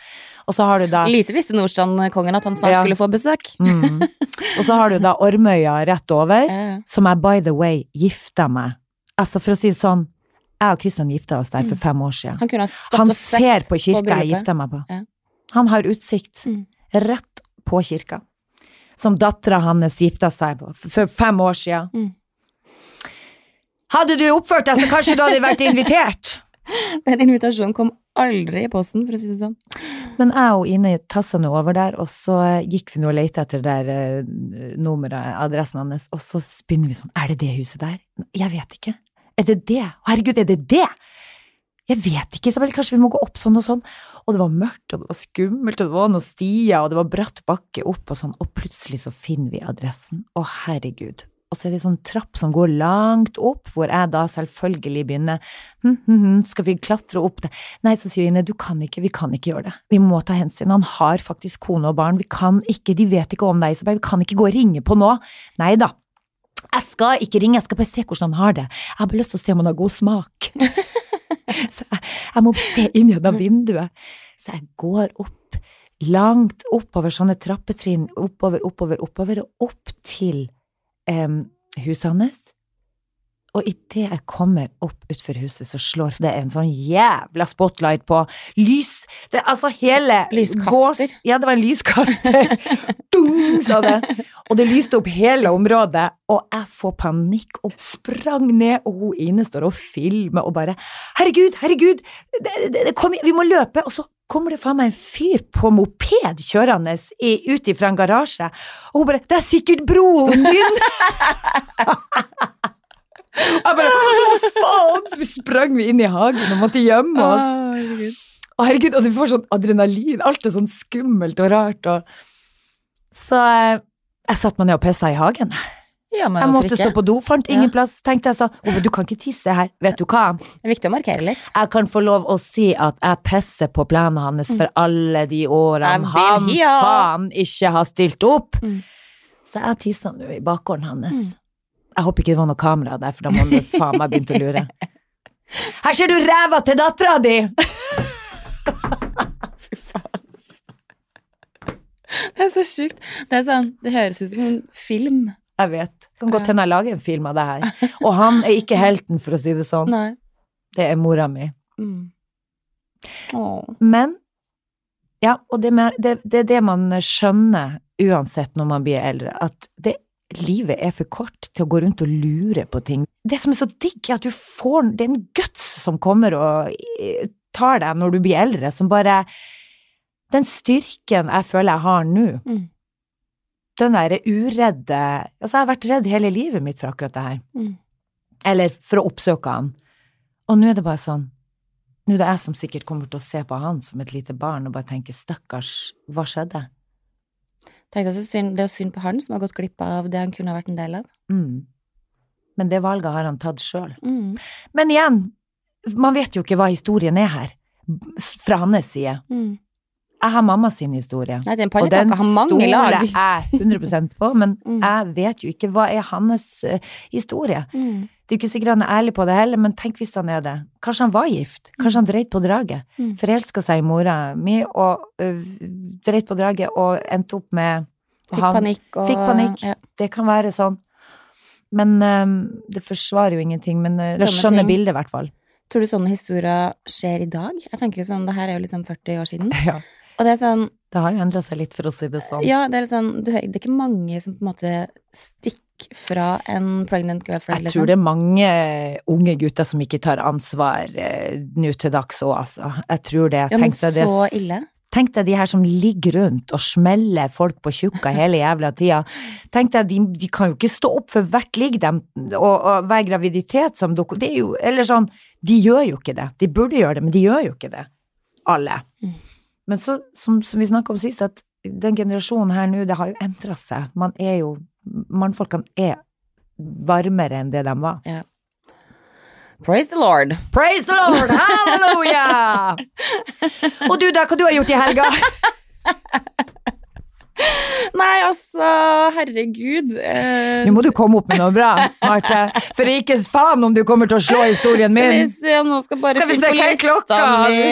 Og så har du da Lite visste Nordstrand-kongen at han snart Ja. skulle få besøk. Mm. Og så har du da Ormøya rett over, ja. som jeg by the way gifta meg. Altså for å si det sånn, jeg og Kristian gifta oss der for fem år siden. Han Han ser på kirka jeg bryllupet. gifta meg på. Ja. Han har utsikt Mm. rett på kirka. Som dattera hans gifta seg på for fem år siden. Mm. Hadde du oppført deg så kanskje du hadde vært invitert? Den invitasjonen kom aldri i posten, for å si det sånn. Men jeg og Ine tassa nå over der, og så gikk vi nå og lette etter det der eh, nummeret, adressen hans, og så begynner vi sånn, er det det huset der? Jeg vet ikke. Er det det? Herregud, er det det? Jeg vet ikke, Isabel, kanskje vi må gå opp sånn og sånn. Og det var mørkt, og det var skummelt, og det var noen stier, og det var bratt bakke opp og sånn, og plutselig så finner vi adressen. Å, herregud. Og så er det en sånn trapp som går langt opp, hvor jeg da selvfølgelig begynner hm, hm, hm, skal vi klatre opp det? Nei, så sier Ine, du kan ikke, vi kan ikke gjøre det. Vi må ta hensyn. Han har faktisk kone og barn, vi kan ikke, de vet ikke om deg, Isabel, vi kan ikke gå og ringe på nå. Nei da. Jeg skal ikke ringe, jeg skal bare se hvordan han har det. Jeg har bare lyst til å se om han har god smak. Så jeg, jeg må se inn gjennom vinduet. Så jeg går opp, langt oppover sånne trappetrinn, oppover, oppover, oppover, og opp til em, huset hans. Og idet jeg kommer opp utfor huset, så slår det en sånn jævla spotlight på. Lys! Det, altså hele Lyskaster. gås- Ja, det var en lyskaster. Dung, sa det. Og det lyste opp hele området, og jeg får panikk og sprang ned, og hun Ine står og filmer og bare Herregud, herregud, det, det, det, kom, vi må løpe! Og så kommer det faen meg en fyr på moped kjørende ut ifra en garasje, og hun bare Det er sikkert broren din! Jeg bare Hva faen? Så vi sprang vi inn i hagen og måtte gjemme oss. herregud. Å, herregud, og du får sånn adrenalin. Alt er sånn skummelt og rart. Og... Så eh, jeg satte meg ned og pissa i hagen. Ja, Jeg måtte ikke? stå på do, fant ingen Ja. plass. Tenkte jeg «Ove, du kan ikke tisse her. Vet du hva? Det er viktig å markere litt. Jeg kan få lov å si at jeg pisser på plenen hans for alle de årene. Han faen ikke har stilt opp. Mm. Så jeg tissa nå i bakgården hans. Mm. Jeg håper ikke det var noe kamera der, for da må han faen meg begynt å lure. Her ser du ræva til dattera di! Fy faen. Det er så sjukt. Det er sånn, det høres ut som en film. Jeg vet. Kan godt hende jeg lager en film av det her. Og han er ikke helten, for å si det sånn. Nei. Det er mora mi. Mm. Men Ja, og det, det, det er det man skjønner uansett når man blir eldre, at det, livet er for kort til å gå rundt og lure på ting. Det som er så digg, er at du får Det er en guts som kommer og tar deg når du blir eldre, som bare Den styrken jeg føler jeg har nå, Mm. Den derre uredde Altså, jeg har vært redd hele livet mitt for akkurat det her. Mm. Eller for å oppsøke han. Og nå er det bare sånn Nå er det jeg som sikkert kommer til å se på han som et lite barn og bare tenke stakkars, hva skjedde? Tenkte også synd, det er synd på han som har gått glipp av det han kunne ha vært en del av. Mm. Men det valget har han tatt sjøl. Mm. Men igjen, man vet jo ikke hva historien er her, fra hans side. Mm. Jeg har mamma sin historie. Nei, den Og den stoler jeg 100% på, men Mm. jeg vet jo ikke hva er hans uh, historie. Mm. Det er jo ikke sikkert han er ærlig på det heller, men tenk hvis han er det. Kanskje han var gift? Kanskje han dreit på draget? Mm. Forelska seg i mora mi og uh, dreit på draget og endte opp med Fikk han- panikk og Fikk panikk. Ja. Det kan være sånn. Men øhm, det forsvarer jo ingenting. Men uh, Sånne skjønner ting. bildet, i hvert fall. Tror du sånne historier skjer i dag? Jeg tenker jo sånn, det her er jo liksom 40 år siden. Ja. Og det er sånn, Det har jo endra seg litt, for å si det sånn. ja, det er litt sånn, du, det er ikke mange som på en måte stikker fra en pregnant girlfriend, Jeg tror det er mange unge gutter som ikke tar ansvar eh, nå til dags òg, altså. Jeg tror det. Ja, men deg det ille. Tenk deg de her som ligger rundt og smeller folk på tjukka hele jævla tida. Tenk deg, de, de kan jo ikke stå opp for hvert ligg dem, og, og hver graviditet som dukker Det er jo Eller sånn, de gjør jo ikke det. De burde gjøre det, men de gjør jo ikke det. Alle. Mm. Men så, som, som vi snakka om sist, at den generasjonen her nå, det har jo endra seg. Man er jo Mannfolkene er varmere enn det de var. Praise the Lord. Praise the Lord! Halleluja! Og du da, hva du har gjort i helga? Nei, altså, herregud. Eh, Nå må du komme opp med noe bra, Marte. For ikke faen om du kommer til å slå historien min! skal vi se, nå skal bare Skal vi se, hva er klokka mi.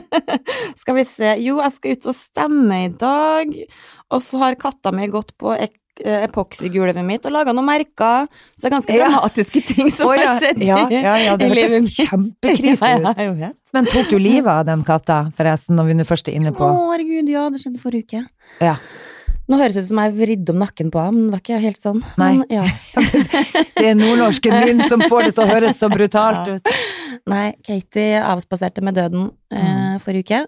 skal vi se. Jo, jeg skal ut og stemme i dag. Og så har katta mi gått på ek eh, gulvet mitt og laga noen merker. Så det er ganske Ja. dramatiske ting som oh, ja. har skjedd Ja, ja, ja, det i livet mitt. kjempekrise Ja, ja. Men tok du livet av den katta, forresten, når vi nå først er inne Å, på herregud, ja, det skjedde forrige uke. Ja. Nå høres det ut som jeg vridde om nakken på ham, men det var ikke helt sånn. Nei. Men, ja. Det er nordnorsken min som får det til å høres så brutalt ut. Nei, Katie avspaserte med døden eh, forrige uke.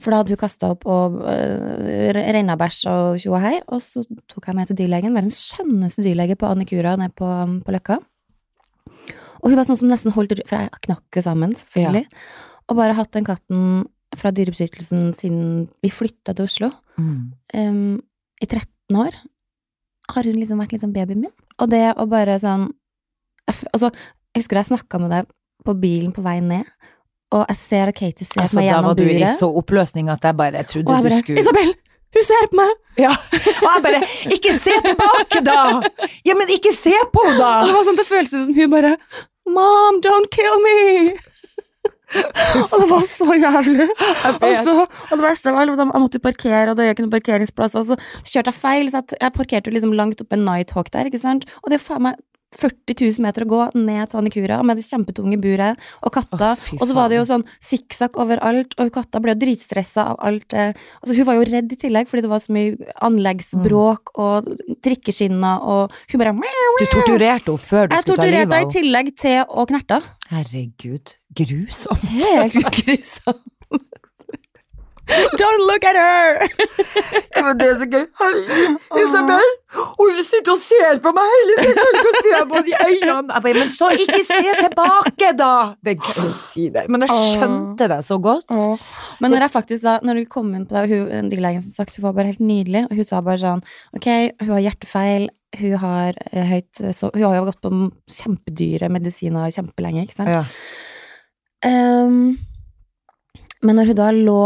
For da hadde hun kasta opp og uh, regna bæsj og tjo og hei. Og så tok jeg med til dyrlegen. Verdens skjønneste dyrlege på Annikura nede på, på Løkka. Og hun var sånn som nesten holdt For jeg knakk jo sammen, selvfølgelig. Og bare hatt den katten fra Dyrebeskyttelsen siden vi flytta til Oslo. Mm. Um, I 13 år har hun liksom vært liksom babyen min. Og det å bare sånn Altså, jeg husker jeg snakka med deg på bilen på vei ned, og jeg ser at Katie ser Altså, meg da gjennom var du i så oppløsning at jeg bare Og trodde jeg du bare skulle Isabel! Hun ser på meg! Ja, og jeg bare Ikke se tilbake, da! Ja, men ikke se på henne, Og det var sånn, det føltes som hun bare Mom, don't kill me! og det var så jævlig. Og, så, og det verste var at jeg måtte parkere, og det er ikke noen parkeringsplass, og så kjørte jeg feil, så jeg parkerte liksom langt oppe en Nighthawk der, ikke sant? Og det er faen meg 40 000 meter å gå ned til Annikura med det kjempetunge buret og katta. Oh, og så var det jo sånn sikksakk overalt, og katta ble jo dritstressa av alt. eh, Altså, hun var jo redd i tillegg, fordi det var så mye anleggsbråk og trikkeskinner, og hun bare Du torturerte henne før du Jeg skulle ta torturerte av henne Jeg i henne. tillegg til å knerte. Herregud, grusomt. Helt grusomt. Don't look at her! Ja, men det er så gøy. Herregud, Isabel! Hun sitter og ser på meg hele tiden! hun kan se på de øynene! Jeg bare, men så ikke se tilbake, da! Det kan gøy si det, men jeg skjønte det så godt. Men når jeg faktisk da, når vi kom inn på det, hun, dyrlegen som sagt, hun var bare helt nydelig, og hun sa bare sånn, ok, hun har hjertefeil, hun har eh, høyt, så, hun har jo gått på kjempedyre medisiner kjempelenge, ikke sant? Ja. Um, men når hun da lå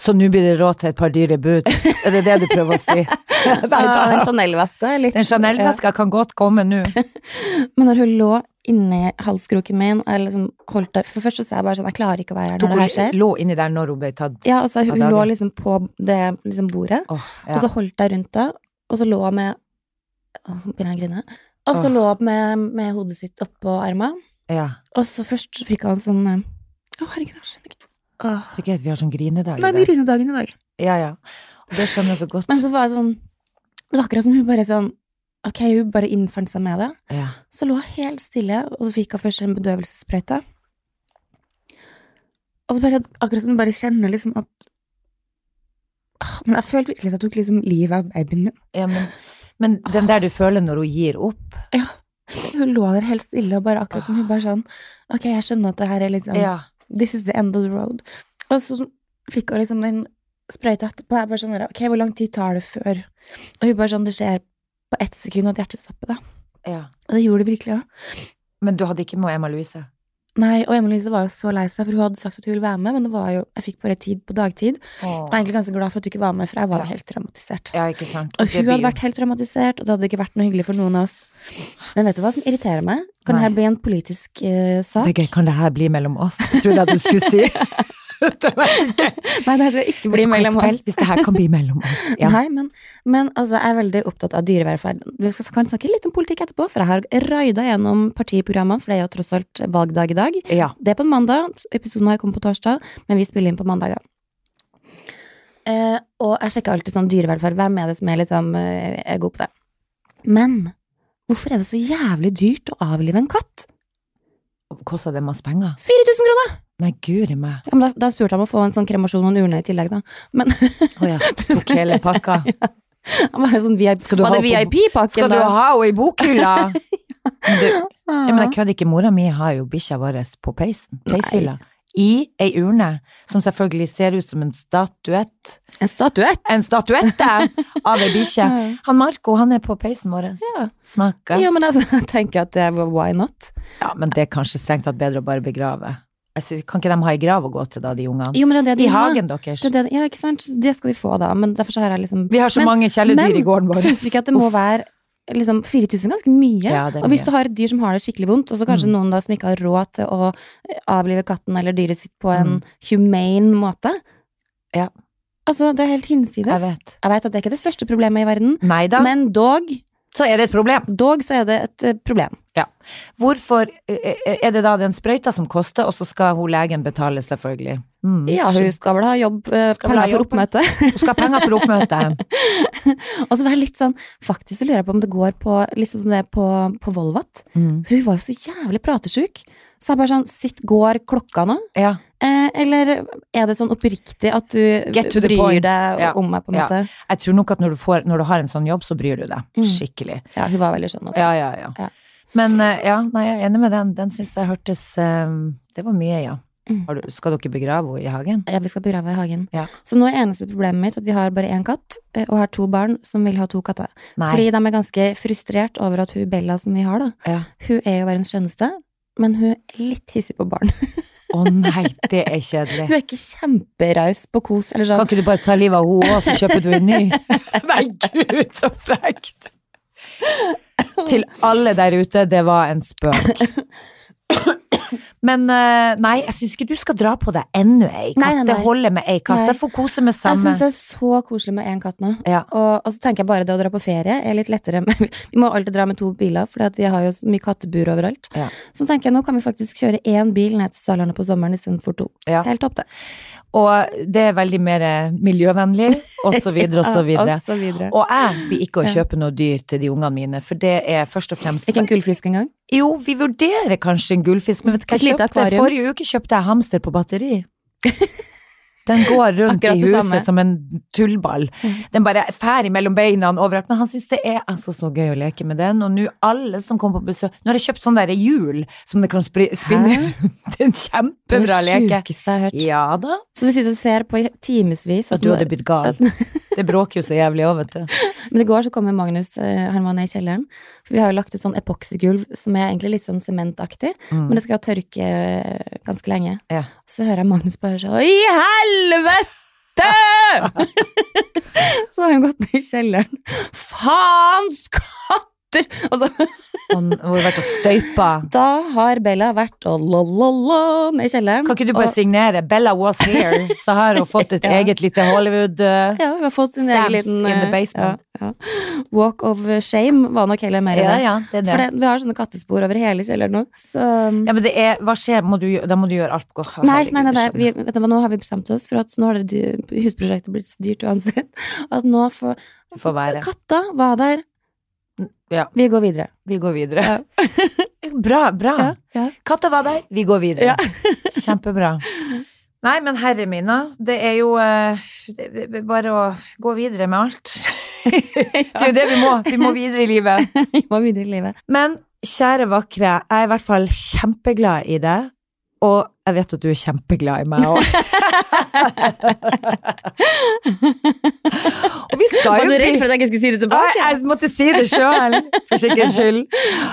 Så nå blir det råd til et par dyre bud? Er det det du prøver å si? Nei, ta den. Chanel-veska er litt Den Chanel-veska kan godt komme nå. Men når hun lå inni halskroken min, og liksom holdt der For først så sa jeg bare sånn, jeg klarer ikke å være her når det her Hun skjer. lå inni der når hun ble tatt. Ja, altså hun, av hun lå dagen. liksom på det liksom bordet, oh, ja. og så holdt jeg rundt det, og så lå hun med å, begynner jeg å grine. Og så oh. lå hun med, med hodet sitt oppå armene, ja. og så først så fikk hun sånn eh, Å, herregud, jeg skjønner ikke. Åh. Er gøy vi har sånn grinedag Nei, i det dag. er dagen i dag. Ja, ja. Og det skjønner jeg så godt. Men så var det sånn Det var akkurat som hun bare sånn Ok, hun bare innfant seg med det. Ja. Så lå hun helt stille, og så fikk hun først en bedøvelsessprøyte. Og så bare, akkurat som hun bare kjenner liksom at Åh, Men jeg følte virkelig at hun tok liksom livet av babyen min. ja men, men den der du føler når hun gir opp Ja. Hun lå der helt stille, og bare akkurat som hun bare sånn Ok, jeg skjønner at det her er liksom Ja. This is the end of the road. Og så fikk hun liksom den sprøyta etterpå. Jeg bare sånn Ok, hvor lang tid tar det før Og hun bare sånn Det skjer på ett sekund at hjertet stopper, da. ja. Og det gjorde det virkelig òg. Men du hadde ikke med Emma Louise? Nei, og Emma-Lise var jo så lei seg, for hun hadde sagt at hun ville være med, men det var jo, jeg fikk bare tid på dagtid. Jeg er egentlig ganske glad for at du ikke var med, for jeg var jo Ja. helt traumatisert. Ja, ikke sant? Og hun hadde vært helt traumatisert, og det hadde ikke vært noe hyggelig for noen av oss. Men vet du hva som irriterer meg? Kan Nei. det her bli en politisk uh, sak? Det kan det her bli mellom oss? Trodde jeg du skulle si. det Nei, det skal ikke bli mellom oss. Hvis det her kan bli mellom oss. Ja. Nei, men, men altså, jeg er veldig opptatt av dyrevelferd. Vi kan snakke litt om politikk etterpå, for jeg har raida gjennom partiprogrammene, for det er jo tross alt valgdag i dag. ja. Det er på en mandag, episoden har kommet på torsdag, men vi spiller inn på mandager. Eh, og jeg sjekker alltid sånn dyrevelferd, hvem er det som er liksom eh, er god på det? Men hvorfor er det så jævlig dyrt å avlive en katt? Kosta det masse penger? 4000 kroner! Nei, guri meg. Ja, men da, da spurte jeg om å få en sånn kremasjon og en urne i tillegg, da. Men Å ja, tok hele pakka. jo sånn VIP, skal du ha VIP-pakken, Skal du ha henne i bokhylla? Du, ja, men jeg Ja. kødder ikke. Mora mi har jo bikkja vår på peisen. Peishylla. I ei urne, som selvfølgelig ser ut som en statuett. En statuett! En statuette av ei bikkje. Han Marco, han er på peisen vår. Ja. Snakkes. ja, men altså, jeg tenker at det var why not? Ja, men det er kanskje strengt tatt bedre å bare begrave. Synes, kan ikke de ha ei grav å gå til, da, de ungene? Jo, men det er det de I har. hagen deres. Det ja, ikke sant? Det skal de få, da. Men derfor så har jeg liksom Vi har så Men- mange kjæledyr i gården vår. Men syns ikke at det må Uff. være liksom 4000 ganske mye? Ja, er og hvis du har et dyr som har det skikkelig vondt, og så kanskje Mm. noen da som ikke har råd til å eh, avlive katten eller dyret sitt på en Mm. humane måte Ja. Altså, det er helt hinsides. Jeg vet. Jeg vet at det er ikke det største problemet i verden, Neida. men dog, så er det et problem. dog så er det et problem. Ja. Hvorfor eh, er det da den sprøyta som koster, og så skal hun legen betale, selvfølgelig? Mm. Ja, hun skal vel ha jobb, eh, penger for oppmøte. Hun skal ha penger for oppmøte. Og så var jeg litt sånn, faktisk så lurer jeg på om det går på, liksom sånn det på, på Volvat. Mm. Hun var jo så jævlig pratesjuk. Så jeg bare sånn, sitt, går klokka nå? Ja. Eh, eller er det sånn oppriktig at du bryr point. deg Ja. om meg, på en Ja. måte? Jeg tror nok at når du, får, når du har en sånn jobb, så bryr du deg. Mm. Skikkelig. Ja, hun var veldig skjønn også. Ja, ja, ja. Ja. Men eh, ja, nei, jeg er enig med den. Den syns jeg hørtes eh, Det var mye, ja. Mm. Har du, skal dere begrave henne i hagen? Ja, vi skal begrave i hagen. Ja. Så nå er eneste problemet mitt at vi har bare én katt, eh, og har to barn som vil ha to katter. Nei. Fordi de er ganske frustrert over at hun Bella som vi har, da, Ja. hun er jo verdens skjønneste, men hun er litt hissig på barn. Å nei, det er kjedelig. Hun er ikke kjemperaus på kos, eller Kan sånn. ikke du bare ta livet av henne, og så kjøper du en ny? Nei, gud, så frekt! Til alle der ute, det var en spøk. Men eh, nei, jeg syns ikke du skal dra på deg ennå ei katt. Nei, nei, nei. Det holder med ei katt. Jeg får kose med Jeg samme. syns det er så koselig med én katt nå. Ja. Og, og så tenker jeg bare det å dra på ferie er litt lettere. Vi må alltid dra med to biler, for vi har jo så mye kattebur overalt. Ja. Så tenker jeg nå kan vi faktisk kjøre én bil ned til Sørlandet på sommeren istedenfor to. Ja. Helt topp, det. Og det er veldig mer eh, miljøvennlig, og så videre og så videre. Og så videre. Og jeg blir ikke å kjøpe noe dyr til de ungene mine, for det er først og fremst Ikke en gullfisk engang? Jo, vi vurderer kanskje en gullfisk, men vet du hva jeg lite akvarium. Forrige uke kjøpte jeg hamster på batteri. Den går rundt i huset samme. som en tullball. Mhm. Den bare fær mellom beina overalt. Men han syns det er altså så gøy å leke med den. Og nå alle som kommer på besøk Nå har jeg kjøpt sånn der hjul som det kan spinne rundt. En kjempebra leke. det sjukeste jeg har hørt. Ja da. Så du sitter og ser på i timevis. At du hadde blitt gal. Det bråker jo så jævlig òg, vet du. Men i går så kom Magnus, Herman han var nede i kjelleren. For vi har jo lagt ut sånn epoksygulv som er egentlig litt sånn sementaktig. Mm. Men det skal tørke eh, ganske lenge. Ja. Så hører jeg Magnus bare sånn I helvete! så har han gått ned i kjelleren. Faens Altså. Og så, har vært og støypa. da har Bella vært og la-la-la ned i kjelleren. Kan ikke du bare og, signere 'Bella was here', så har hun fått et Ja. eget lite Hollywood uh, Ja, hun har fått sin egen liten in the eh, basement. Ja, ja. Walk of shame var nok heller mer Ja, ja, det det. For det. vi har sånne kattespor over hele kjelleren nå. Så Ja, men det er Hva skjer? Må du, da må du gjøre alt godt. Nei, nei, nei, nei. Vi, vet du nå har vi bestemt oss for at nå har det husprosjektet blitt så dyrt uansett. At nå Får. Katta var der. Ja. Vi går videre. Vi går videre. Ja. Bra, bra. Ja. Katta var der, vi går videre. Kjempebra. Nei, men herre mine, det er jo eh, det er bare å gå videre med alt. Det er jo det vi må. Vi må videre i livet. Vi må videre i livet. Men kjære vakre, jeg er i hvert fall kjempeglad i deg. Og jeg vet at du er kjempeglad i meg òg. og vi skal jo Var du redd for at jeg ikke skulle si det Nei, tilbake? jeg måtte si det sjøl, for sikkerhets skyld.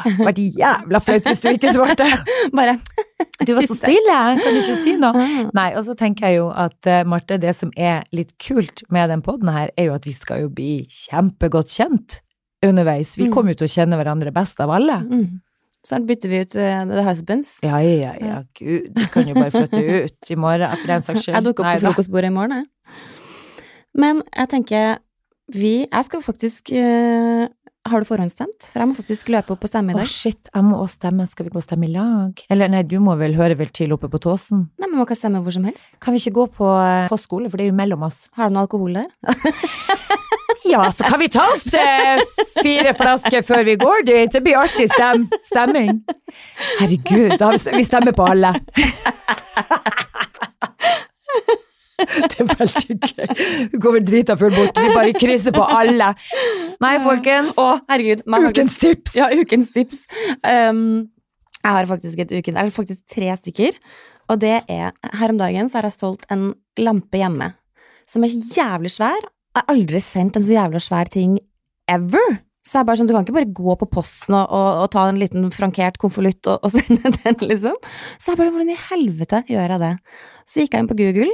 Det vært jævla flaut hvis du ikke svarte. Bare Du var så stille, jeg kan ikke si noe. ah. Nei, og så tenker jeg jo at eh, Marte, det som er litt kult med den poden her, er jo at vi skal jo bli kjempegodt kjent underveis. Vi Mm. kommer jo til å kjenne hverandre best av alle. mm. Så bytter vi ut uh, The Husbands. Ja, ja, ja, gud, du kan jo bare flytte ut i morgen, for den saks skyld. Jeg dukker opp på frokostbordet i morgen, jeg. Men jeg tenker vi Jeg skal faktisk uh, Har du forhåndsstemt? For jeg må faktisk løpe opp og stemme i dag. Å, oh, shit, jeg må også stemme. Skal vi gå og stemme i lag? Eller nei, du må vel høre vel til oppe på Tåsen? Nei, men Man kan stemme hvor som helst. Kan vi ikke gå på, Foss skole, for det er jo mellom oss? Har du noe alkohol der? Ja, så kan vi ta oss til fire flasker før vi går dit. Det blir artig stem stemming. Herregud, da vi, vi stemmer på alle. Det er veldig gøy. Vi går vel drita full bort. Vi bare krysser på alle. Nei, folkens. Å, herregud. Ukens tips. Ja, ukens tips. Um, jeg har faktisk et uken, eller faktisk tre stykker. Og det er Her om dagen så har jeg solgt en lampe hjemme som er jævlig svær. Har aldri sendt en så jævla svær ting ever. Så jeg er bare sånn, Du kan ikke bare gå på posten og, og, og ta en liten frankert konvolutt og, og sende den, liksom. Så jeg bare Hvordan i helvete gjør jeg det? Så gikk jeg inn på Google.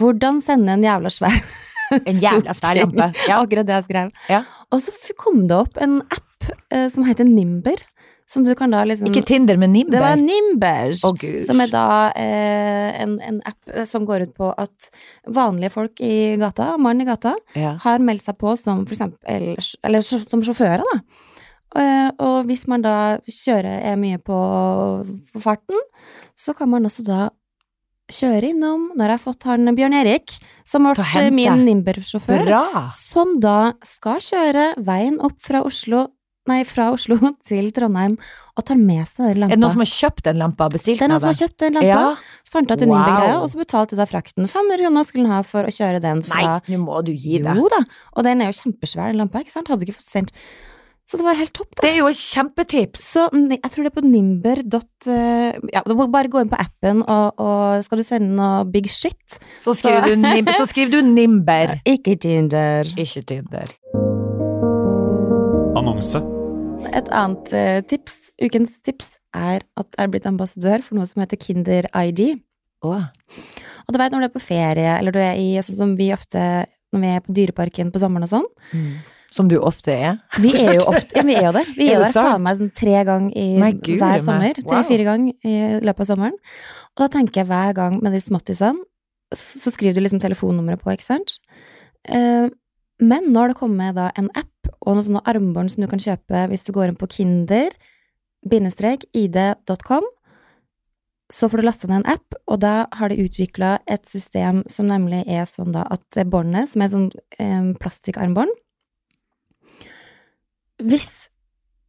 Hvordan sende en jævla svær En jævla svær lampe. Ja. Akkurat det jeg skrev. Ja. Og så kom det opp en app eh, som heter Nimber. Som du kan da liksom Ikke Tinder, men Nimber? Det var Nimber. oh, som er da eh, en, en app eh, som går ut på at vanlige folk i gata, mann i gata, Ja. har meldt seg på som for eksempel Eller som sjåfører, da. Eh, Og hvis man da kjører er mye på, på farten, så kan man også da kjøre innom Når jeg har fått han Bjørn Erik, som ble min Nimber-sjåfør, som da skal kjøre veien opp fra Oslo Nei, fra Oslo til Trondheim, og tar med seg den lampa. Er det noen som har kjøpt den lampa bestilt det er noen som har kjøpt den lampa, Ja. så fant jeg til Wow. Nimber-greia, og så betalte da frakten. 500 kroner skulle han ha for å kjøre den Nei, nå må du gi deg. Jo da, og den er jo kjempesvær, den lampa, ikke sant? Hadde ikke fått sendt. Så det var helt topp, da. Det er jo et kjempetips! Så jeg tror det er på nimber. eh, Ja, du må bare gå inn på appen, og, og skal du sende noe big shit Så skriver du, nimber, så skriver du Nimber, Ikke Tinder. ikke Tinder. Annonse. Et annet eh, tips, ukens tips, er at jeg er blitt ambassadør for noe som heter Kinder ID. Oh. Og du vet når du er på ferie, eller du er i sånn som vi ofte når vi er på Dyreparken på sommeren og sånn. Mm. Som du ofte er. Vi er jo ofte Ja, vi er jo det. Vi Er er, det der sant? faen meg sånn tre ganger i hver sommer. Wow. Tre-fire ganger i løpet av sommeren. Og da tenker jeg hver gang med de småttisene, så så skriver du liksom telefonnummeret på, ikke sant? Eh, men nå har det kommet da en app og noen sånne armbånd som du kan kjøpe hvis du går inn på kinder id.com. Så får du lasta ned en app, og da har de utvikla et system som nemlig er sånn da at det båndet, som er sånn eh, plastikkarmbånd Hvis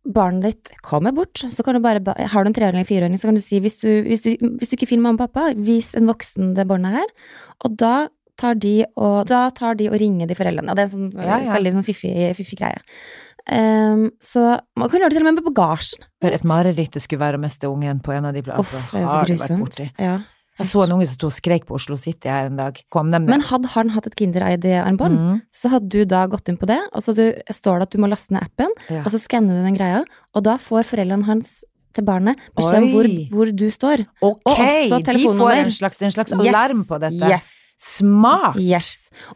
barnet ditt kommer bort, så kan du bare Har du en treåring eller fireåring, så kan du si hvis du, hvis, du, hvis du ikke finner mamma og pappa, vis en voksen det båndet her. Og da tar de og, da tar de og ringer de foreldrene. Og det er en sånn Ja, ja. veldig sånn fiffig, fiffig greie. Um, så man kan gjøre det til og med med bagasjen. For et mareritt det skulle være å miste ungen på en av de plassene. det er jo så grusomt. Ja. Jeg så en unge som sto og skrek på Oslo City her en dag. Kom dem Men hadde han hatt et Kinder-ID-armbånd, Mm. så hadde du da gått inn på det, og så du, står det at du må laste ned appen, Ja. og så skanner du den greia, og da får foreldrene hans til barnet beskjed om hvor, hvor du står. Ok, også de får en slags, en slags Yes. alarm på dette. Yes. Smart! Yes.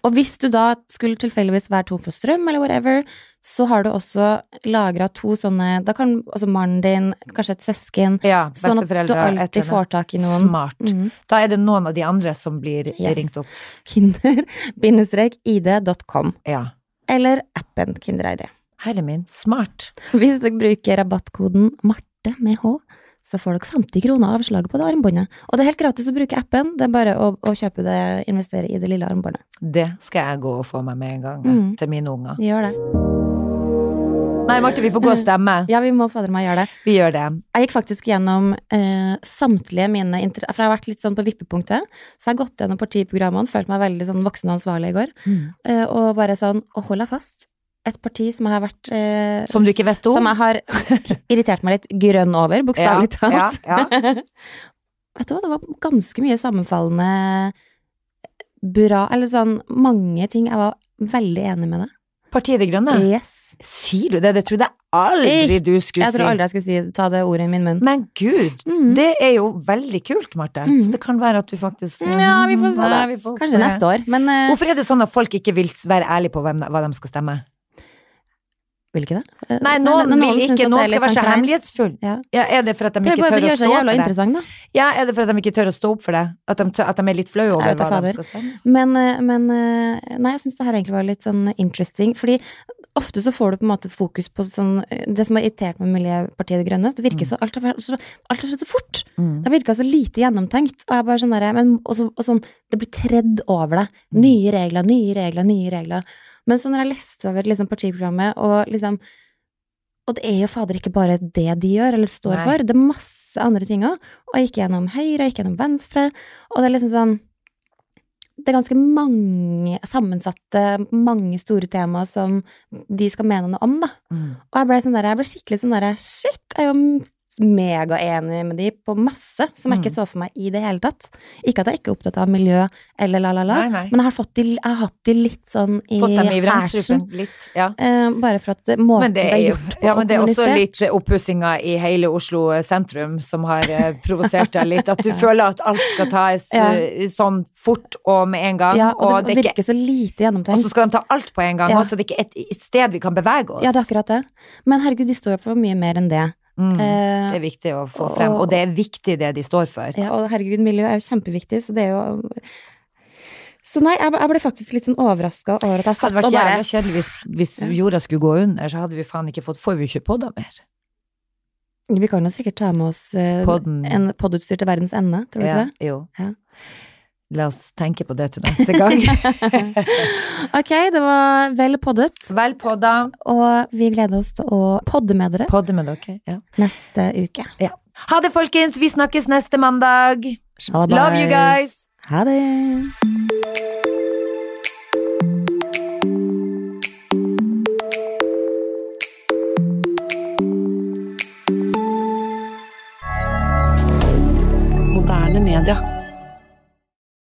Og hvis du da skulle tilfeldigvis være tom for strøm, eller whatever, så har du også lagra to sånne Da kan altså mannen din, kanskje et søsken Ja, Sånn at du alltid får tak i noen. Smart. Mhm. Da er det noen av de andre som blir Yes. ringt opp. Kinder-id.com. Ja. Eller appen Kinder-ID. Herre min, smart. Hvis du bruker rabattkoden MARTE med H, så får dere 50 kroner avslag på det armbåndet. Og det er helt gratis å bruke appen, det er bare å, å kjøpe det, investere i det lille armbåndet. Det skal jeg gå og få meg med en gang, Mm. til mine unger. Gjør det. Nei, Marte, vi får gå og stemme. Ja, vi må fader meg gjøre det. Vi gjør det. Jeg gikk faktisk gjennom eh, samtlige mine. For jeg har vært litt sånn på vippepunktet, så jeg har gått gjennom partiprogrammene, følt meg veldig sånn voksen og ansvarlig i går, eh, og bare sånn, og hold deg fast. Et parti som har vært eh, Som du ikke visste om? Som jeg har irritert meg litt grønn over, bokstavelig Ja, ja, ja. Vet du hva, det var ganske mye sammenfallende bra Eller sånn mange ting. Jeg var veldig enig med det. Partiet De Grønne? Yes. Sier du det? Det trodde jeg aldri du skulle si. Jeg tror aldri jeg skulle si, ta det ordet i min munn. Men gud, Mm. det er jo veldig kult, Marte. Mm. Så det kan være at du faktisk Ja, vi får se Nei, vi får Kanskje se. neste år, men uh... Hvorfor er det sånn at folk ikke vil være ærlige på hvem, hva de skal stemme? Vil ikke det? Eh, Nei, noen vil ikke. Noen skal være så sånn hemmelighetsfull. Ja. Ja, er det for at de Det ikke tør å stå opp for det? Ja, er det for at de ikke tør å stå opp for det? At de, tør, at de er litt flaue over hva de skal stemme? Men, eh, men eh, Nei, jeg syns det her egentlig var litt sånn interesting, fordi ofte så får du på en måte fokus på sånn Det som har irritert meg med Miljøpartiet De Grønne, det virker Mm. så alt har skjedd så fort. Mm. Det virka så lite gjennomtenkt. Og jeg bare sånn derre men, og, så, og sånn, det blir tredd over deg. Mm. Nye regler, nye regler, nye regler. Men så når jeg leste over liksom, partiprogrammet, og liksom Og det er jo fader ikke bare det de gjør, eller står Nei. for. Det er masse andre ting òg. Og jeg gikk gjennom høyre, jeg gikk gjennom venstre, og det er liksom sånn det er ganske mange sammensatte, mange store temaer som de skal mene noe om, da. Mm. Og jeg ble, sånn der, jeg ble skikkelig sånn derre Shit, jeg er jo megaenig med de på masse som jeg Mm. ikke så for meg i det hele tatt. Ikke at jeg ikke er opptatt av miljø eller la-la-la, men jeg har, fått de, jeg har hatt de litt sånn i i hersen. litt. Ja. Eh, bare for at det- måten det er, gjort på ja, men det er også litt oppussinga i hele Oslo sentrum som har eh, provosert deg litt. At du føler at alt skal tas Ja. eh, sånn fort og med en gang. Ja, og, og, det, det er ikke, virker så lite gjennomtenkt. og så skal de ta alt på en gang, Ja. så det er det ikke et sted vi kan bevege oss. Ja, det er akkurat det. Men herregud, de står jo for mye mer enn det. Mm. Eh, Det er viktig å få frem, og det er viktig det de står for. Ja, og herregud, miljø er jo kjempeviktig, så det er jo Så nei, jeg, ble faktisk litt sånn overraska over at jeg satt hadde vært og bare kjedelig hvis, hvis Ja. jorda skulle gå under, så hadde vi faen ikke fått Får vi ikke podda mer? Vi kan jo sikkert ta med oss eh, en poddutstyr til verdens ende, tror du Ja, ikke det? Jo. Ja. La oss tenke på det til neste gang. ok, det var vel poddet, Vel podda. og vi gleder oss til å podde med dere Podde med dere. Ja. neste uke. Ha det, folkens! Vi snakkes neste mandag. Love you guys! Ha det! Moderne media.